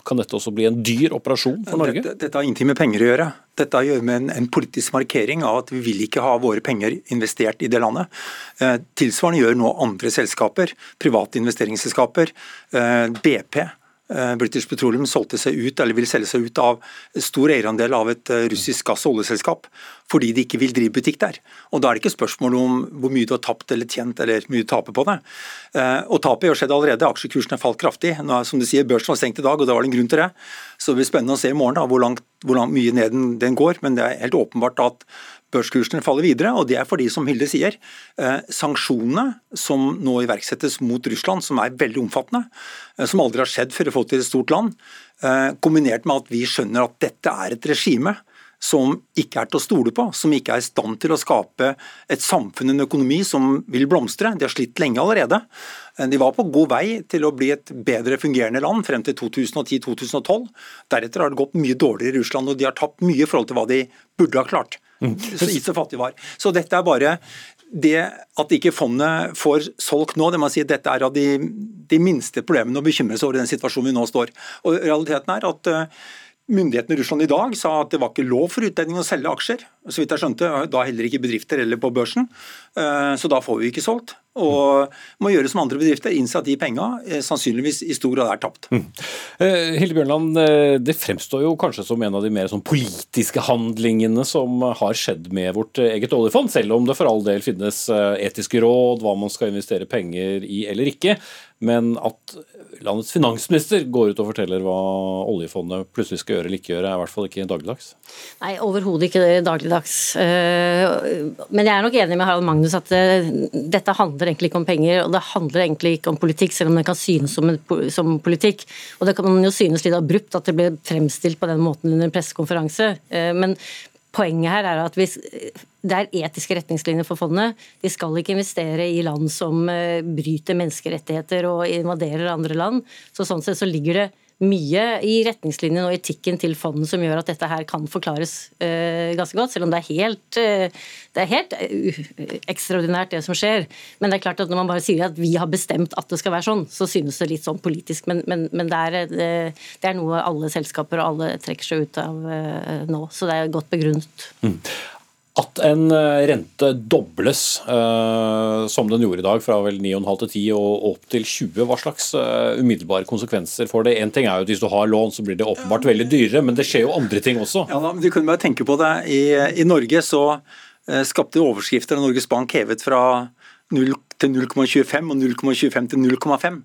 Kan dette også bli en dyr operasjon for Norge?
Dette, dette har ingenting med penger å gjøre. Dette har å gjøre med en, en, politisk markering av at vi vil ikke ha våre penger investert i det landet. Eh, tilsvarende gjør nå andre selskaper, private investeringsselskaper. Eh, BP British Petroleum solgte seg ut, eller vil selge seg ut av stor eierandel av et eh, russisk gass- og oljeselskap, fordi de ikke vil drive butikk der. Og Da er det ikke spørsmål om hvor mye du har tapt eller tjent, eller mye du taper på det. Eh, og Tapet har skjedd allerede, aksjekursen har falt kraftig. Nå, som du sier, Børsen var stengt i dag, og det var en grunn til det. Så det blir spennende å se i morgen da, hvor, langt, hvor langt, mye ned den går. Men det er helt åpenbart at børskursene faller videre, og det er fordi, som Hilde sier, eh, sanksjonene som nå iverksettes mot Russland, som er veldig omfattende, eh, som aldri har skjedd før i forhold til et stort land, eh, kombinert med at vi skjønner at dette er et regime som ikke er til å stole på, som ikke er i stand til å skape et samfunn, en økonomi som vil blomstre. De har slitt lenge allerede. De var på god vei til å bli et bedre fungerende land frem til 2010-2012. Deretter har det gått mye dårligere i Russland, og de har tapt mye i forhold til hva de burde ha klart. Så så fattig var. Så dette er bare det at ikke fondet får solgt nå, det må si at dette er av de, de minste problemene å bekymre seg over i den situasjonen vi nå står. Og Realiteten er at uh, Myndighetene i Russland i dag sa at det var ikke lov for utlendinger å selge aksjer. Så vidt jeg skjønte, Da heller ikke bedrifter eller på børsen. Uh, så da får vi ikke solgt. Og må gjøre som andre bedrifter, innse at de penga eh, sannsynligvis i stor grad er tapt. Mm.
Eh, Hilde Bjørnland, eh, det fremstår jo kanskje som en av de mer sånn politiske handlingene som har skjedd med vårt eget oljefond, selv om det for all del finnes etiske råd, hva man skal investere penger i eller ikke. Men at landets finansminister går ut og forteller hva oljefondet plutselig skal gjøre eller ikke gjøre, er i hvert fall ikke dagligdags?
Nei, overhodet ikke dagligdags. Men jeg er nok enig med Harald Magnus at dette handler handler egentlig ikke om penger, og det handler egentlig ikke om politikk, selv om det kan synes som, en, som politikk. Og det kan jo synes litt abrupt at det ble fremstilt på den måten under en pressekonferanse. Eh, men poenget her er at hvis det er etiske retningslinjer for fondet. De skal ikke investere i land som eh, bryter menneskerettigheter og invaderer andre land. Så sånn sett så ligger det mye i retningslinjene og etikken til fondet som gjør at dette her kan forklares uh, ganske godt, selv om det er helt, uh, det er helt uh, ekstraordinært det som skjer. Men det er klart at når man bare sier at vi har bestemt at det skal være sånn, så synes det litt sånn politisk. Men, men, men det, er, det, er, noe alle selskaper og alle trekker seg ut av nå, så det er godt begrunnet. Mm.
At en eh, rente dobles, uh, som den gjorde i dag, fra vel 9,5 til 10 og opp til 20, hva slags uh, umiddelbare konsekvenser får det? En ting er jo at Hvis du har lån, så blir det åpenbart veldig dyrere, men det skjer jo andre ting også.
Ja, men Du kunne bare tenke på det. I, i Norge så skapte overskrifter av Norges Bank hevet fra 0 til 0,25 og 0,25 til 0,5.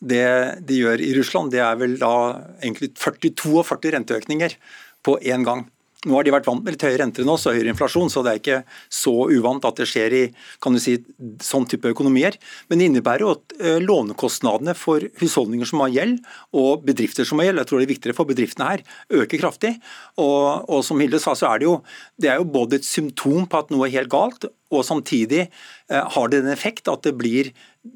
Det de gjør i Russland, det er vel da egentlig 42 renteøkninger på én gang. Nå har de vært vant med litt høyere renter enn oss og høyere inflasjon, så det er ikke så uvant at det skjer i kan du si, sånn type økonomier. Men det innebærer jo at eh, lånekostnadene for husholdninger som har gjeld, og bedrifter som har gjeld, jeg tror det er viktigere for bedriftene her, øker kraftig. Og, og som Hilde sa, så er det jo, det er jo både et symptom på at noe er helt galt, og samtidig eh, har det en effekt at det, blir,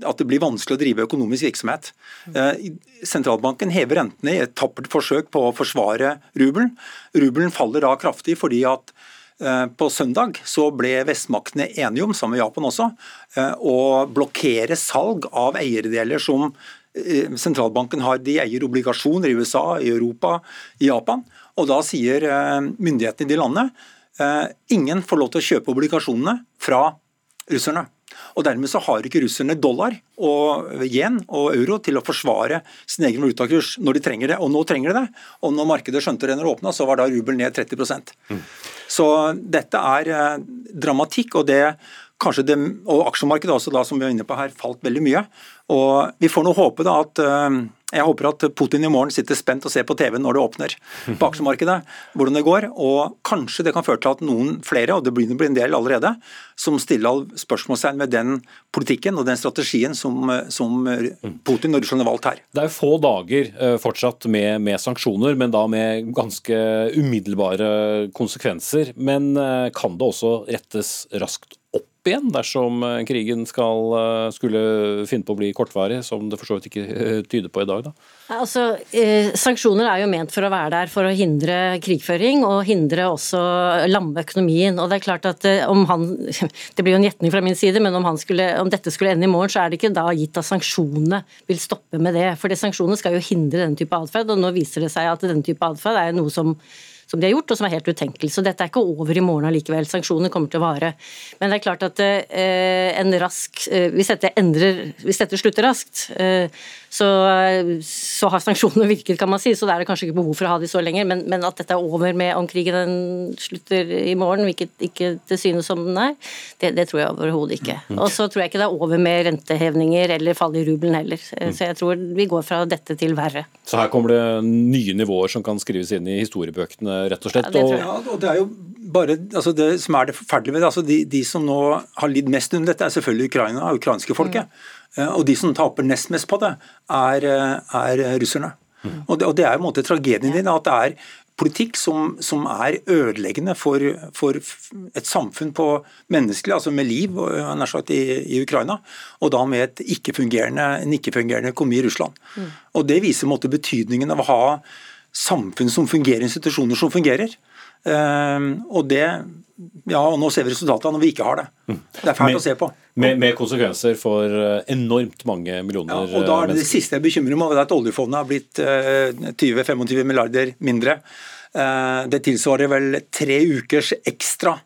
at det blir vanskelig å drive økonomisk virksomhet. Eh, sentralbanken hever rentene i et tappert forsøk på å forsvare rubelen. Rubelen faller da kraftig fordi at eh, på søndag så ble vestmaktene enige om, sammen med Japan også, å blokkere salg av eierdeler som sentralbanken har. De eier obligasjoner i USA, i Europa, i Japan. Og da sier myndighetene i de landene ingen får lov til å kjøpe obligasjonene fra russerne. Og Dermed så har ikke russerne dollar og yen og euro til å forsvare sin egen valutakurs når de trenger det. Og nå trenger de det. Og når markedet skjønte det når det åpna, så var da rubel ned 30 mm. Så dette er eh, dramatikk, og det kanskje det, og aksjemarkedet også da, som vi er inne på her, falt veldig mye. Og Vi får nå håpe da at jeg håper at Putin i morgen sitter spent og ser på TV når det åpner på aksjemarkedet, hvordan det går. Og kanskje det kan føre til at noen flere, og det blir en del allerede, som stiller spørsmålstegn med den politikken og den strategien som, som Putin og Russland har valgt her.
Det er jo få dager eh, fortsatt med, med sanksjoner, men da med ganske umiddelbare konsekvenser. Men eh, kan det også rettes raskt opp igjen dersom eh, krigen skal, eh, skulle finne på å bli kortvarig, som det for så vidt ikke eh, tyder på i dag? Da?
Altså, Sanksjoner er jo ment for å være der for å hindre krigføring og hindre også lamme økonomien. og Det er klart at om han, det blir jo en gjetning fra min side, men om, skulle, om, dette skulle ende i morgen, så er det ikke da gitt at sanksjonene vil stoppe med det. For det sanksjonene skal jo hindre denne type atferd, og nå viser det seg at denne type atferd er noe som som de har gjort, og som er helt utenkelig. Så dette er ikke over i morgen allikevel. Sanksjonene kommer til å vare. Men det er klart at eh, en rask eh, hvis, dette endrer, hvis dette slutter raskt, eh, så, så, har sanksjonene virket, kan man si. Så da er det kanskje ikke behov for å ha de så lenger. Men, men at dette er over med om krigen slutter i morgen, hvilket ikke til synes som den er, det, det tror jeg overhodet ikke. Mm. Og så tror jeg ikke det er over med rentehevninger eller fall i rubelen heller. Mm. Så jeg tror vi går fra dette til verre.
Så her kommer det nye nivåer som kan skrives inn i historiebøkene, rett og slett?
Ja, det, ja, og det er jo bare altså det som er det forferdelige ved det, altså de, de, som nå har lidd mest under dette, er selvfølgelig Ukraina og ukrainske folket. Mm. Eh, og de som taper nest mest på det, er, eh, er russerne. Mm. Og, det, og, det, er jo en måte tragedien din, at det er politikk som, som er ødeleggende for, for, et samfunn på menneskelig, altså med liv sagt, i, i, Ukraina, og da med et ikke-fungerende, en ikke-fungerende økonomi i Russland. Mm. Og Det viser måte, betydningen av å ha samfunn som fungerer, institusjoner som fungerer. Uh, og det ja, og nå ser vi resultatet når vi ikke har det. Mm. Det er fælt med, å se på.
Med, med, konsekvenser for eh, enormt mange millioner
ja, og da er det, det siste jeg bekymrer meg over, at oljefondet har blitt uh, eh, 20-25 milliarder mindre. Uh, det tilsvarer vel tre ukers ekstra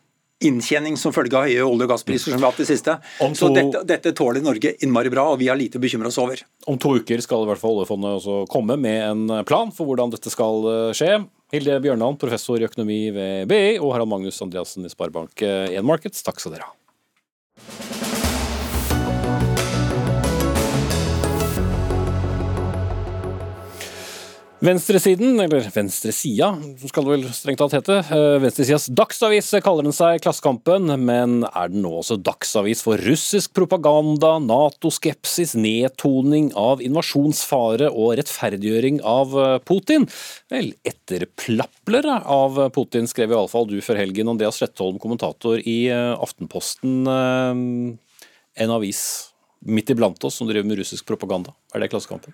inntjening som følge av høye olje- og gasspriser som vi har hatt det siste. To, Så dette, dette, tåler Norge innmari bra, og vi har lite å bekymre oss over.
Om to uker skal i hvert fall oljefondet også komme med en plan for hvordan dette skal skje. Hilde Bjørnland, professor i økonomi ved BI, og Harald Magnus Andreassen i Sparebank1 Markets, takk skal dere ha. Venstresiden, eller venstresida skal det vel strengt tatt hete, eh, venstresidas dagsavis kaller den seg Klassekampen, men er den nå også dagsavis for russisk propaganda, Nato-skepsis, nedtoning av invasjonsfare og rettferdiggjøring av eh, Putin? Vel, etterplaplere av Putin, skrev iallfall du før helgen, Andreas Slettholm, kommentator i eh, Aftenposten, en avis midt iblant oss som driver med russisk propaganda. Er det Klassekampen?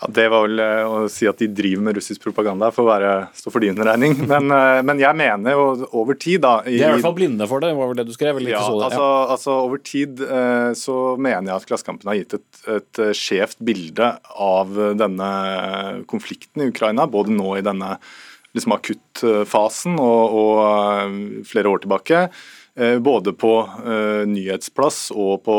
Ja, Det var vel eh, å si at de driver med russisk propaganda, for å være, stå for din regning. Men, eh, men, jeg mener jo over tid da
i, De er i hvert fall blinde for det, var vel det du skrev?
Ja,
det,
altså, ja. altså, Over tid eh, så mener jeg at Klassekampen har gitt et, et skjevt bilde av denne konflikten i Ukraina, både nå i denne liksom akuttfasen og, og flere år tilbake. Både på nyhetsplass og på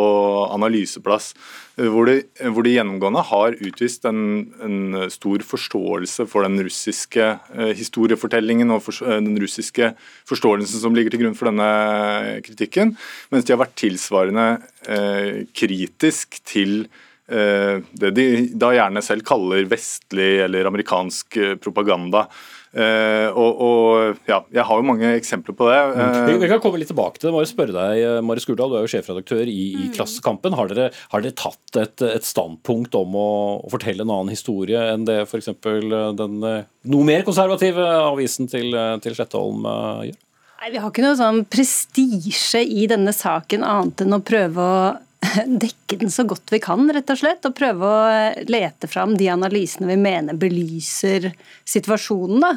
analyseplass. Eh, hvor de, hvor de, gjennomgående har utvist en, en, stor forståelse for den russiske eh, historiefortellingen og for, eh, den russiske forståelsen som ligger til grunn for denne kritikken, mens de har vært tilsvarende eh, kritisk til eh, det de da gjerne selv kaller vestlig eller amerikansk propaganda. Uh, og, og, ja, Jeg har jo mange eksempler på det.
Uh, vi, vi, kan komme litt tilbake til det. Bare spørre deg, eh, Mari Skurdal, du er jo sjefredaktør i, i mm. Klassekampen. Har dere, har dere tatt et, et, standpunkt om å, å, fortelle en annen historie enn det f.eks. den noe mer konservative avisen til, til Slettholm uh, gjør?
Nei, Vi har ikke noe sånn prestisje i denne saken annet enn å prøve å dekke den så godt vi kan, rett og slett. Og prøve å lete fram de analysene vi mener belyser situasjonen. da.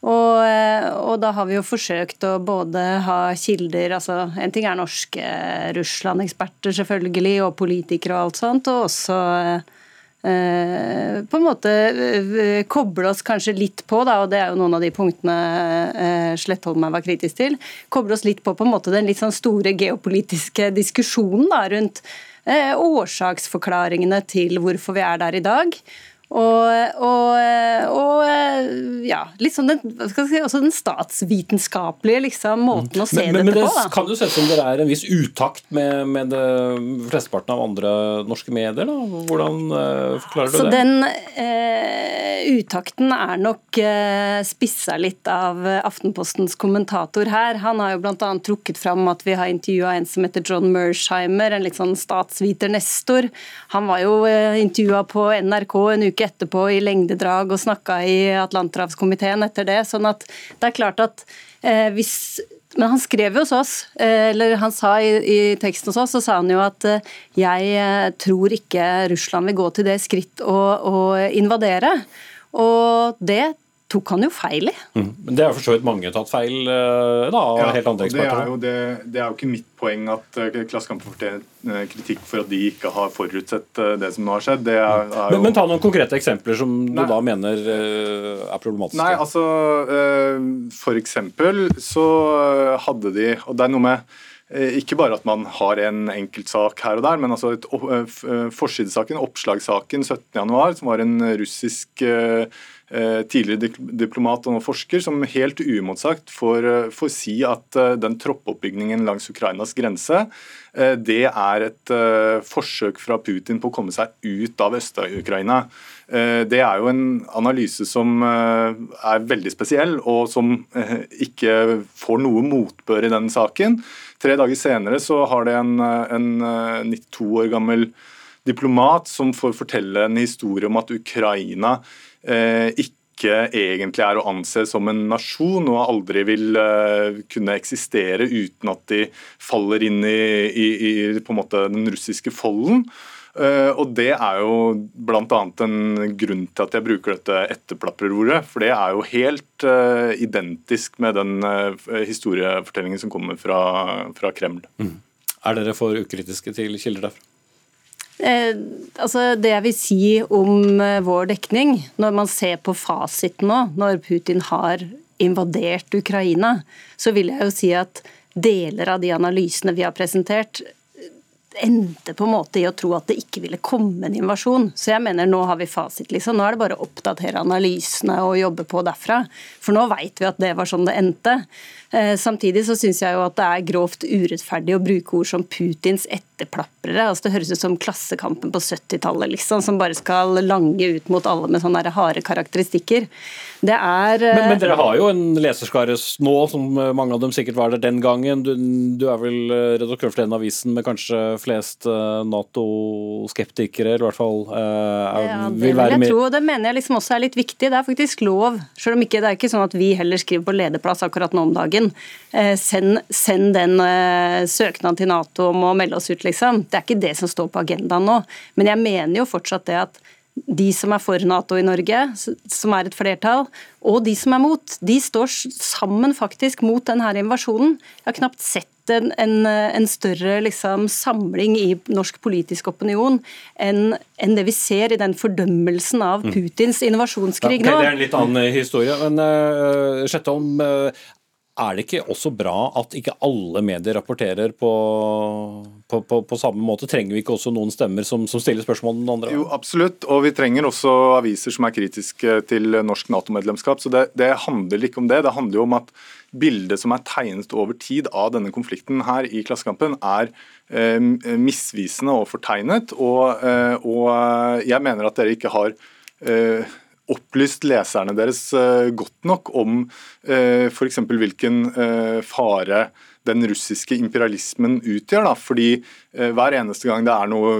Og, og, da har vi jo forsøkt å både ha kilder altså En ting er norske Russland-eksperter selvfølgelig, og politikere og alt sånt, og også Eh, på en måte eh, koble oss kanskje litt på, da, og det er jo noen av de punktene eh, Slettholm var kritisk til, koble oss litt på på en måte den litt sånn store geopolitiske diskusjonen da, rundt årsaksforklaringene til hvorfor vi er der i dag. Og, og, og ja, liksom den, si, også den statsvitenskapelige liksom, måten å se
men, men,
dette
men
på.
det kan jo se ut som det er en viss utakt med, med det, flesteparten av andre norske medier. Da. Hvordan uh, forklarer du
Så
det?
den uh, utakten er nok uh, spissa litt av Aftenpostens kommentator her. Han har jo bl.a. trukket fram at vi har intervjua en som heter John Mersheimer, en litt sånn statsviter-nestor. Han var jo uh, intervjua på NRK en uke etterpå i lengdedrag og snakka i Atlanterhavskomiteen etter det. sånn at det er klart at eh, hvis men han skrev jo hos oss, eh, eller han sa i, i teksten hos oss, så sa han jo at eh, jeg eh, tror ikke Russland vil gå til det skritt å, å invadere. Og det tok han jo feil i.
Mm. Men det har for så vidt mange tatt feil eh, da, av
Ja,
helt andre
eksperter. det, er jo det, det er jo ikke mitt poeng at uh, Klassekampen fortjener eh, kritikk for at de ikke har forutsett eh, det som nå har skjedd. Det er, er jo...
Men, men ta noen konkrete eksempler som
Nei.
du da mener eh, er problematiske.
Nei, altså eh, For eksempel så eh, hadde de Og det er noe med eh, ikke bare at man har en enkeltsak her og der, men altså et, eh, eh, forsidesaken, oppslagssaken 17.1, som var en russisk eh, eh, tidligere dik- diplomat og nå forsker, som helt uimotsagt får, eh, får si at eh, den troppoppbyggingen langs Ukrainas grense, eh, det er et eh, forsøk fra Putin på å komme seg ut av Øst-Ukraina. Eh, Det er jo en analyse som eh, er veldig spesiell, og som eh, ikke får noe motbør i den saken. Tre dager senere så har det en, eh, en eh, 92 år gammel diplomat som får fortelle en historie om at Ukraina eh, ikke egentlig er å anse som en nasjon og aldri vil eh, kunne eksistere uten at de faller inn i, i, i på en måte den russiske folden. Uh, og Det er jo bl.a. en grunn til at jeg bruker dette etterplaprerordet. For det er jo helt uh, identisk med den historiefortellingen som kommer fra, fra Kreml.
Er dere for ukritiske til kilder derfra?
Eh, altså det jeg vil si om eh, vår dekning, når man ser på fasiten nå, når Putin har invadert Ukraina, så vil jeg jo si at deler av de analysene vi har presentert, endte på en måte i å tro at det ikke ville komme en invasjon. Så jeg mener nå har vi fasit, liksom. Nå er det bare å oppdatere analysene og jobbe på derfra. For nå veit vi at det var sånn det endte. Eh, Samtidig så syns jeg jo at det er grovt urettferdig å bruke ord som Putins etterplaprere. Altså Det høres ut som Klassekampen på 70-tallet, liksom, som bare skal lange ut mot alle med sånne harde karakteristikker. Det er eh,
Men, men dere har jo en leserskare nå, som eh, mange av dem sikkert var der den gangen. Du, du er vel redaktør for den avisen med kanskje flest Nato-skeptikere, eller i hvert fall er,
Ja, det
vil være
med. det mener jeg liksom også er litt viktig. Det er faktisk lov, selv om ikke, det er ikke sånn at vi heller skriver på lederplass akkurat nå om dagen. Eh, send, send den eh, søknaden til Nato om å melde oss ut, liksom. Det er ikke det som står på agendaen nå. Men jeg mener jo fortsatt det at de som er for Nato i Norge, som er et flertall, og de som er mot, de står sammen faktisk mot denne invasjonen. Jeg har knapt sett en, en, en større liksom, samling i norsk politisk opinion enn en det vi ser i den fordømmelsen av Putins invasjonskrig
Mm. Ja, okay,
nå.
Det er en litt annen historie. Men uh, eh, er det ikke også bra at ikke alle medier rapporterer på, på, på, på samme måte? Trenger vi ikke også noen stemmer som, som stiller spørsmål den andre?
Jo, absolutt. Og vi trenger også aviser som er kritiske til norsk Nato-medlemskap. Så det, det handler ikke om det. Det handler jo om at bildet som er tegnet over tid av denne konflikten her i Klassekampen, er eh, misvisende og fortegnet. Og, eh, og jeg mener at dere ikke har eh, opplyst leserne deres eh, godt nok om eh, f.eks. hvilken eh, fare den russiske imperialismen utgjør. Da. Fordi eh, hver eneste gang det er noe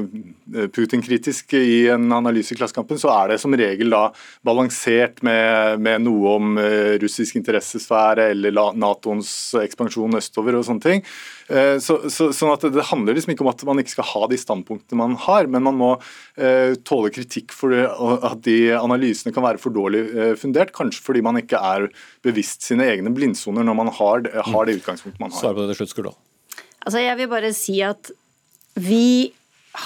Putin-kritisk i en analyse i Klassekampen, så er det som regel da balansert med, med noe om eh, russisk interessesfære eller Natoens ekspansjon østover og sånne ting. Eh, Så, så, sånn at Det handler liksom ikke om at man ikke skal ha de standpunktene man har, men man må uh, tåle kritikk for at de analysene kan være for dårlig eh, fundert. Kanskje fordi man ikke er bevisst sine egne blindsoner når man har, det- har det utgangspunktet man har.
Svar på det til slutt, Skurdal.
Altså, jeg vil bare si at vi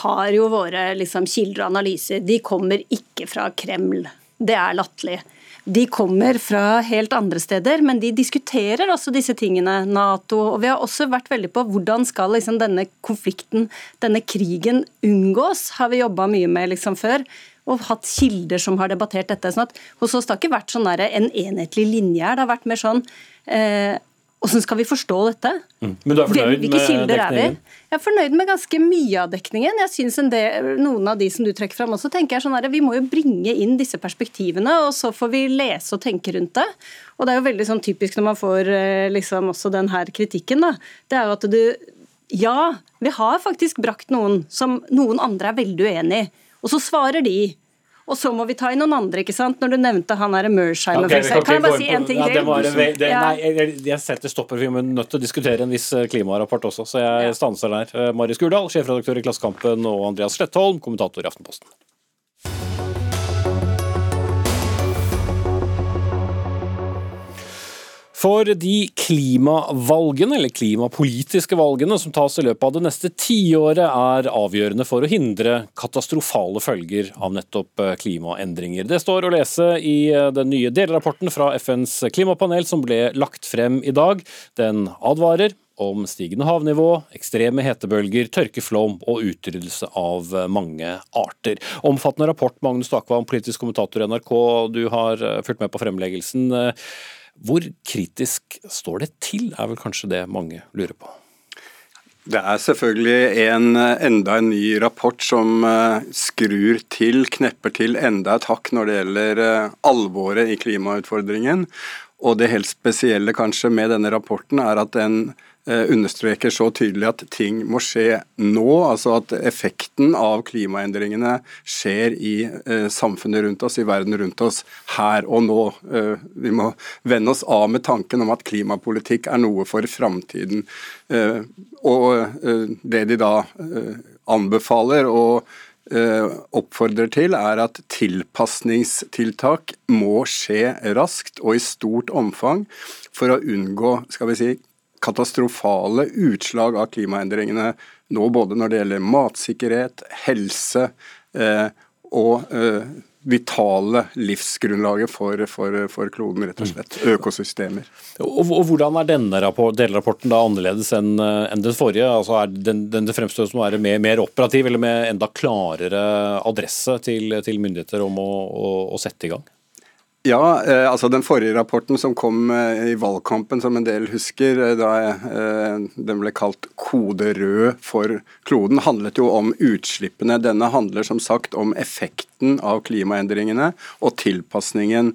har jo våre liksom, kilder og analyser. De kommer ikke fra Kreml. Det er latterlig. De kommer fra helt andre steder, men de diskuterer også disse tingene. Nato, og Vi har også vært veldig på hvordan skal liksom, denne konflikten, denne krigen, unngås. har vi jobba mye med liksom, før. og hatt kilder som har debattert dette. sånn at Hos oss det har ikke vært sånn en enhetlig linje her. Det har vært mer sånn eh, hvordan skal vi forstå dette?
Mm. Men du er fornøyd
Hvilke
med
dekningen? er vi? Jeg er fornøyd med ganske mye av dekningen. Jeg synes en del, Noen av de som du trekker fram også, tenker jeg sånn her, Vi må jo bringe inn disse perspektivene, og så får vi lese og tenke rundt det. Og Det er jo veldig sånn typisk når man får eh, liksom også den her kritikken. da, Det er jo at du Ja, vi har faktisk brakt noen som noen andre er veldig uenig i. Og så svarer de. Og så må vi ta inn noen andre, ikke sant? Når du nevnte han er Mersheimer,
okay,
f.eks. Kan jeg bare si en ting til?
det det,
Ja.
Nei, jeg, jeg setter stopper. Vi er nødt til å diskutere en viss eh, klimarapport også, så jeg stanser der. Marius Gurdal, sjefredaktør i Klassekampen, og Andreas Slettholm, kommentator i Aftenposten. For de klimavalgene, eller klimapolitiske valgene, som tas i løpet av det neste tiåret, er avgjørende for å hindre katastrofale følger av nettopp eh, klimaendringer. Det står å lese i eh, den nye delrapporten fra FNs klimapanel som ble lagt frem i dag. Den advarer om stigende havnivå, ekstreme hetebølger, tørkeflom og utryddelse av eh, mange arter. Omfattende rapport, Magnus Takvam, politisk kommentator i NRK. Du har fulgt med på fremleggelsen. Hvor kritisk står det til, er vel kanskje det mange lurer på.
Det er selvfølgelig en, enda en ny rapport som eh, skrur til, knepper til enda et hakk når det gjelder eh, alvoret i klimautfordringen. Og det helt spesielle kanskje med denne rapporten er at den understreker så tydelig at ting må skje nå. Altså at effekten av klimaendringene skjer i eh, samfunnet rundt oss, i verden rundt oss, her og nå. Eh, vi må vende oss av med tanken om at klimapolitikk er noe for framtiden. Eh, og eh, det de da eh, anbefaler og eh, oppfordrer til, er at tilpasningstiltak må skje raskt og i stort omfang for å unngå skal vi si, katastrofale utslag av klimaendringene nå både når det gjelder matsikkerhet, helse eh, og eh, vitale livsgrunnlaget for, for, for kloden, rett og slett. Økosystemer.
Og, og hvordan er denne rapport, delrapporten da annerledes enn en den forrige? Altså er den, den det fremstår som å være mer, mer operativ eller med enda klarere adresse til, til myndigheter om å, å, å sette i gang?
Ja, eh, altså Den forrige rapporten som kom eh, i valgkampen, som en del husker, eh, da den ble kalt 'Kode rød for kloden', handlet jo om utslippene. Denne handler som sagt om effekten av klimaendringene og tilpasningen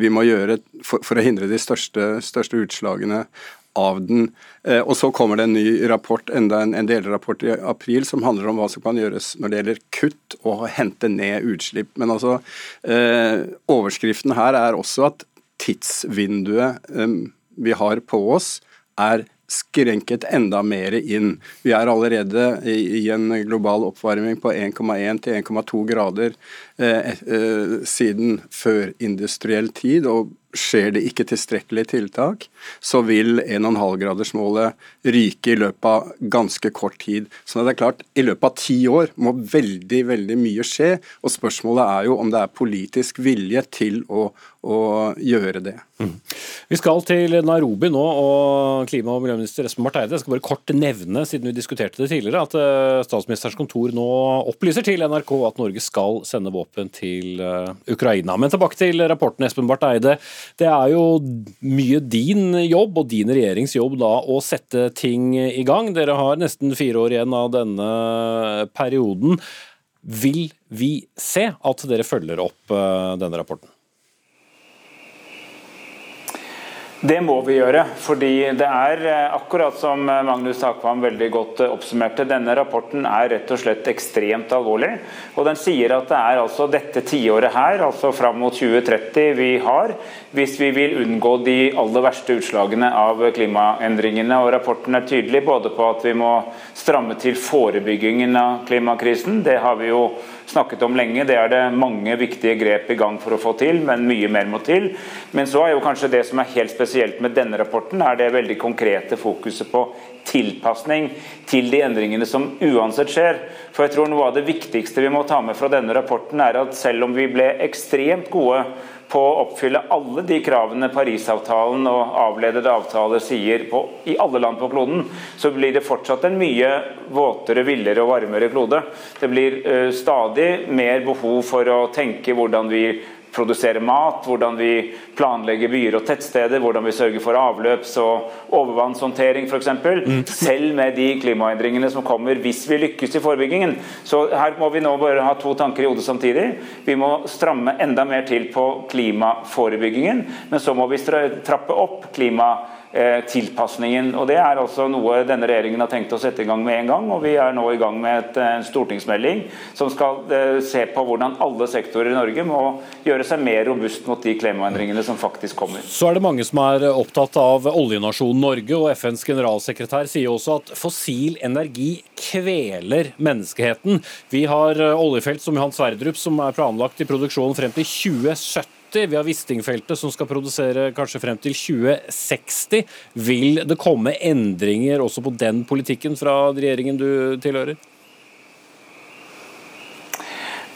vi må gjøre for å hindre de største, største utslagene av den. Eh, og Så kommer det en ny rapport, enda en, delrapport i april som handler om hva som kan gjøres når det gjelder kutt og hente ned utslipp. Men altså, eh, overskriften her er også at tidsvinduet eh, vi har på oss, er skrenket enda mer inn. Vi er allerede i, i en global oppvarming på 1,1 til 1,2 grader eh, eh, siden førindustriell tid. og Skjer det ikke tilstrekkelige tiltak, så vil 1,5-gradersmålet ryke i løpet av ganske kort tid. Så det er klart, I løpet av ti år må veldig veldig mye skje. og Spørsmålet er jo om det er politisk vilje til å, å gjøre det.
Mm. Vi skal til Nairobi nå, og klima- og miljøminister Espen Barth Eide jeg skal bare kort nevne, siden vi diskuterte det tidligere, at uh, statsministerens kontor nå opplyser til NRK at Norge skal sende våpen til uh, Ukraina. Men tilbake til rapporten, Espen Barth Eide. Det er jo mye din jobb og din regjerings jobb da å sette ting i gang. Dere har nesten fire år igjen av denne perioden. Vil vi se at dere følger opp uh, denne rapporten?
Det må vi gjøre. fordi det er eh, akkurat som Magnus Takvam veldig godt oppsummerte, denne rapporten er rett og slett ekstremt alvorlig. Og den sier at det er altså dette tiåret her, altså fram mot 2030, vi har hvis vi vil unngå de aller verste utslagene av klimaendringene. Og rapporten er tydelig både på at vi må stramme til forebyggingen av klimakrisen. Det har vi jo snakket om lenge. Det er det mange viktige grep i gang for å få til, men mye mer må til. Men så er jo kanskje det som er helt spesielt spesielt med denne rapporten, er det veldig konkrete fokuset på tilpasning til de endringene som uansett skjer. For jeg tror Noe av det viktigste vi må ta med fra denne rapporten, er at selv om vi ble ekstremt gode på å oppfylle alle de kravene Parisavtalen og avledede avtaler sier på, i alle land på kloden, så blir det fortsatt en mye våtere, villere og varmere klode. Det blir uh, stadig mer behov for å tenke hvordan vi produsere mat, hvordan vi planlegger byer og tettsteder, hvordan vi sørger for avløps- og overvannshåndtering f.eks. Mm. Selv med de klimaendringene som kommer hvis vi lykkes i forebyggingen. Så her må vi nå bare ha to tanker i hodet samtidig. Vi må stramme enda mer til på klimaforebyggingen, men så må vi trappe opp klimaforebyggingen tilpasningen. Og Det er altså noe denne regjeringen har tenkt å sette i gang med en gang. og Vi er nå i gang med et, en stortingsmelding som skal eh, se på hvordan alle sektorer i Norge må gjøre seg mer robust mot de klimaendringene som faktisk kommer.
Så er det mange som er opptatt av oljenasjonen Norge, og FNs generalsekretær sier også at fossil energi kveler menneskeheten. Vi har eh, oljefelt som Johan Sverdrup som er planlagt i produksjon frem til 2070. Vi har Wisting-feltet som skal produsere kanskje frem til 2060. Vil det komme endringer også på den politikken fra regjeringen du tilhører?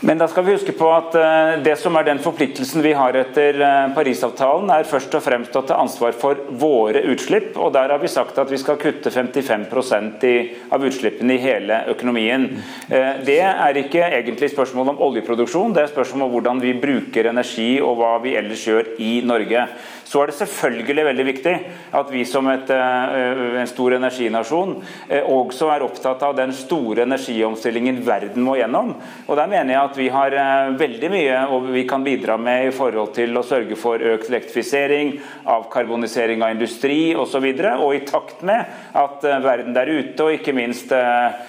Men da skal vi huske på at eh, det som er den forpliktelsen vi har etter eh, Parisavtalen, er først og fremst å ta ansvar for våre utslipp. og Der har vi sagt at vi skal kutte 55% i, av utslippene i hele økonomien. Eh, det er ikke egentlig spørsmål om oljeproduksjon, det er spørsmål om hvordan vi bruker energi og hva vi ellers gjør i Norge. Så er det selvfølgelig veldig viktig at vi som et, en stor energinasjon også er opptatt av den store energiomstillingen verden må gjennom. Og der mener jeg at vi har eh, veldig mye og vi kan bidra med i forhold til å sørge for økt elektrifisering, avkarbonisering av industri osv. Og, så videre, og i takt med at eh, verden der ute, og ikke minst eh,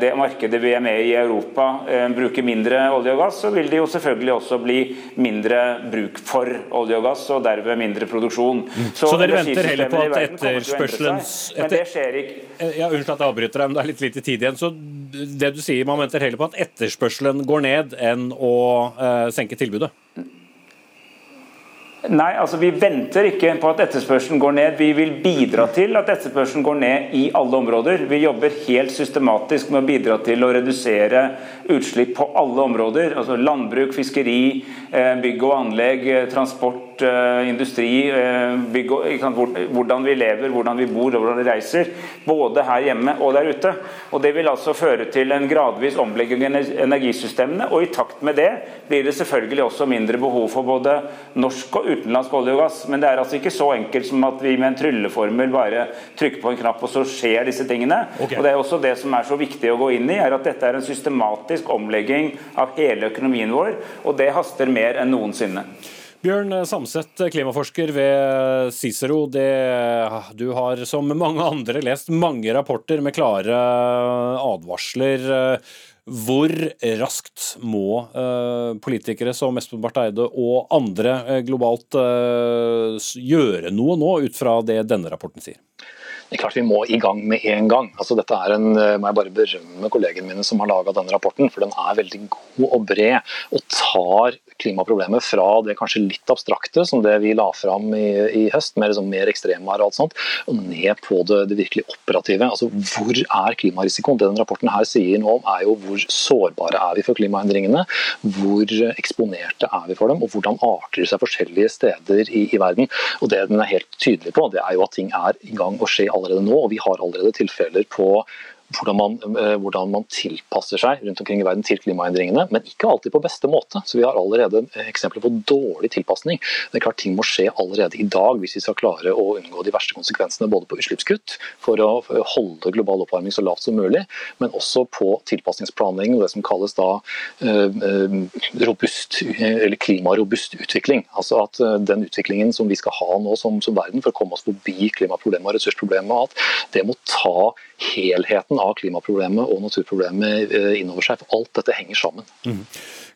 det markedet vi er med i Europa, bruker mindre olje og gass, så vil det jo selvfølgelig også bli mindre bruk for olje og gass, og derved mindre produksjon.
Mm. Så, så dere venter heller på at etterspørselen etter... Men det skjer ikke. Ja, Unnskyld at jeg avbryter deg, men det er litt lite tid igjen. Så det du sier, man venter heller på at etterspørselen går ned enn å eh, senke tilbudet?
Nei, altså vi venter ikke på at etterspørselen går ned. Vi vil bidra til at etterspørselen går ned i alle områder. Vi jobber helt systematisk med å bidra til å redusere utslipp på alle områder. Altså landbruk, fiskeri, eh, bygg og anlegg, eh, transport Eh, industri, eh, bygg, hvordan vi lever, hvordan vi bor og hvordan vi reiser. Både her hjemme og der ute. Og Det vil altså føre til en gradvis omlegging av energisystemene. Og i takt med det blir det selvfølgelig også mindre behov for både norsk og utenlandsk olje og gass. Men det er altså ikke så enkelt som at vi med en trylleformel bare trykker på en knapp, og så skjer disse tingene. Okay. Og Det er også det som er så viktig å gå inn i, er at dette er en systematisk omlegging av hele økonomien vår. Og det haster mer enn noensinne.
Bjørn Samset, klimaforsker ved Cicero. Det, du har som mange andre lest mange rapporter med klare advarsler. Hvor raskt må eh, politikere som Espen Barth Eide og andre eh, globalt eh, gjøre noe nå, ut fra det denne rapporten sier?
Det er klart Vi må i gang med en gang. Altså, dette er en, må jeg bare berømme kollegene mine som har laga denne rapporten, for den er veldig god og bred og tar klimaproblemet fra det kanskje litt abstrakte, som det vi la fram i, i høst, med liksom, mer ekstremvær og alt sånt, og ned på det, det, virkelig operative. Altså, Hvor er klimarisikoen? Det denne rapporten her sier noe om, er jo hvor sårbare er vi for klimaendringene, hvor eksponerte er vi for dem, og hvordan arter seg forskjellige steder i, i verden. Og Det den er helt tydelig på, det er jo at ting er i gang å skje allerede nå, og vi har allerede tilfeller på hvordan man, eh, hvordan man, tilpasser seg rundt omkring i verden til klimaendringene, men ikke alltid på beste måte. Så Vi har allerede eksempler på dårlig tilpasning. Det er klart Ting må skje allerede i dag hvis vi skal klare å unngå de verste konsekvensene både på utslippskutt, for å holde global oppvarming så lavt som mulig, men også på tilpasningsplanlegging og det som kalles da eh, eh, robust, eller klimarobust utvikling. Altså at Den utviklingen som vi skal ha nå som, som verden for å komme oss forbi klimaproblemet og ressursproblemet, at det må ta helheten av klimaproblemet og naturproblemet eh, innover seg. For alt dette henger sammen. Mm.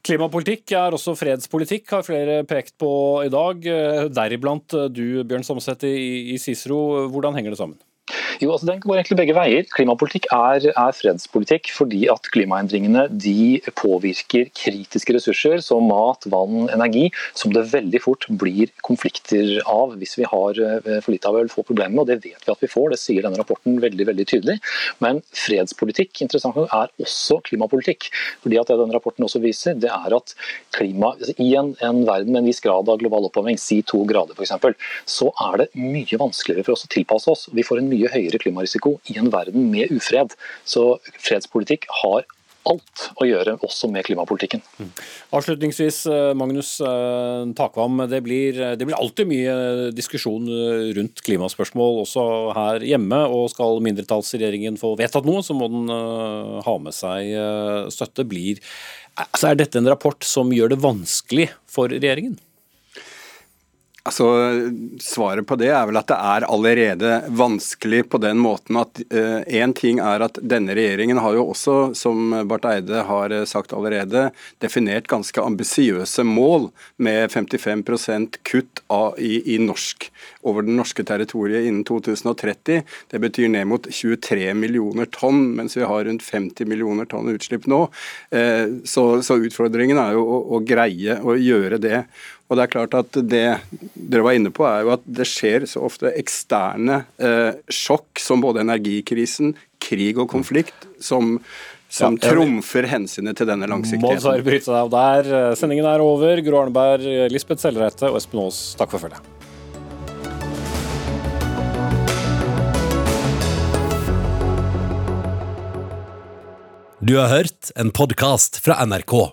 Klimapolitikk er også fredspolitikk, har flere pekt på i dag. Eh, deriblant du, Bjørn Samset i Cicero. Hvordan henger det sammen?
Jo, altså Den går egentlig begge veier. Klimapolitikk er, er, fredspolitikk fordi at klimaendringene de påvirker kritiske ressurser som mat, vann, energi, som det veldig fort blir konflikter av hvis vi har eh, for lite av eller få problemer med. og Det vet vi at vi får, det sier denne rapporten veldig veldig tydelig. Men fredspolitikk interessant nok, er også klimapolitikk. fordi at det denne rapporten også viser, det er at klima, altså I en, en verden med en viss grad av global oppvarming, si to grader f.eks., så er det mye vanskeligere for oss å tilpasse oss. Vi får en mye høyere klimarisiko i en verden med ufred. Så fredspolitikk har alt å gjøre, også med klimapolitikken.
Mm. Avslutningsvis, eh, Magnus eh, Takvam. Det blir, det blir, alltid mye diskusjon eh, rundt klimaspørsmål også her hjemme. og Skal mindretallsregjeringen få vedtatt noe, så må den ha med seg støtte. Blir, altså er dette en rapport som gjør det vanskelig for regjeringen?
Altså, Svaret på det er vel at det er allerede vanskelig på den måten at én uh, ting er at denne regjeringen har jo også, som Barth Eide har eh, sagt allerede, definert ganske ambisiøse mål med 55 kutt av, i, i, norsk over det norske territoriet innen 2030. Det betyr ned mot 23 millioner tonn, mens vi har rundt 50 millioner tonn utslipp nå. Uh, så, så, utfordringen er jo å, å greie å gjøre det. Og det er klart at det dere var inne på, er jo at det skjer så ofte eksterne eh, sjokk, som både energikrisen, krig og konflikt, som, som ja, trumfer hensynet til denne langsiktigheten.
Må dessverre bryte deg av der. Sendingen er over. Gro Arneberg, Lisbeth Sellereite og Espen Aas, takk for følget.
Du har hørt en podkast fra NRK.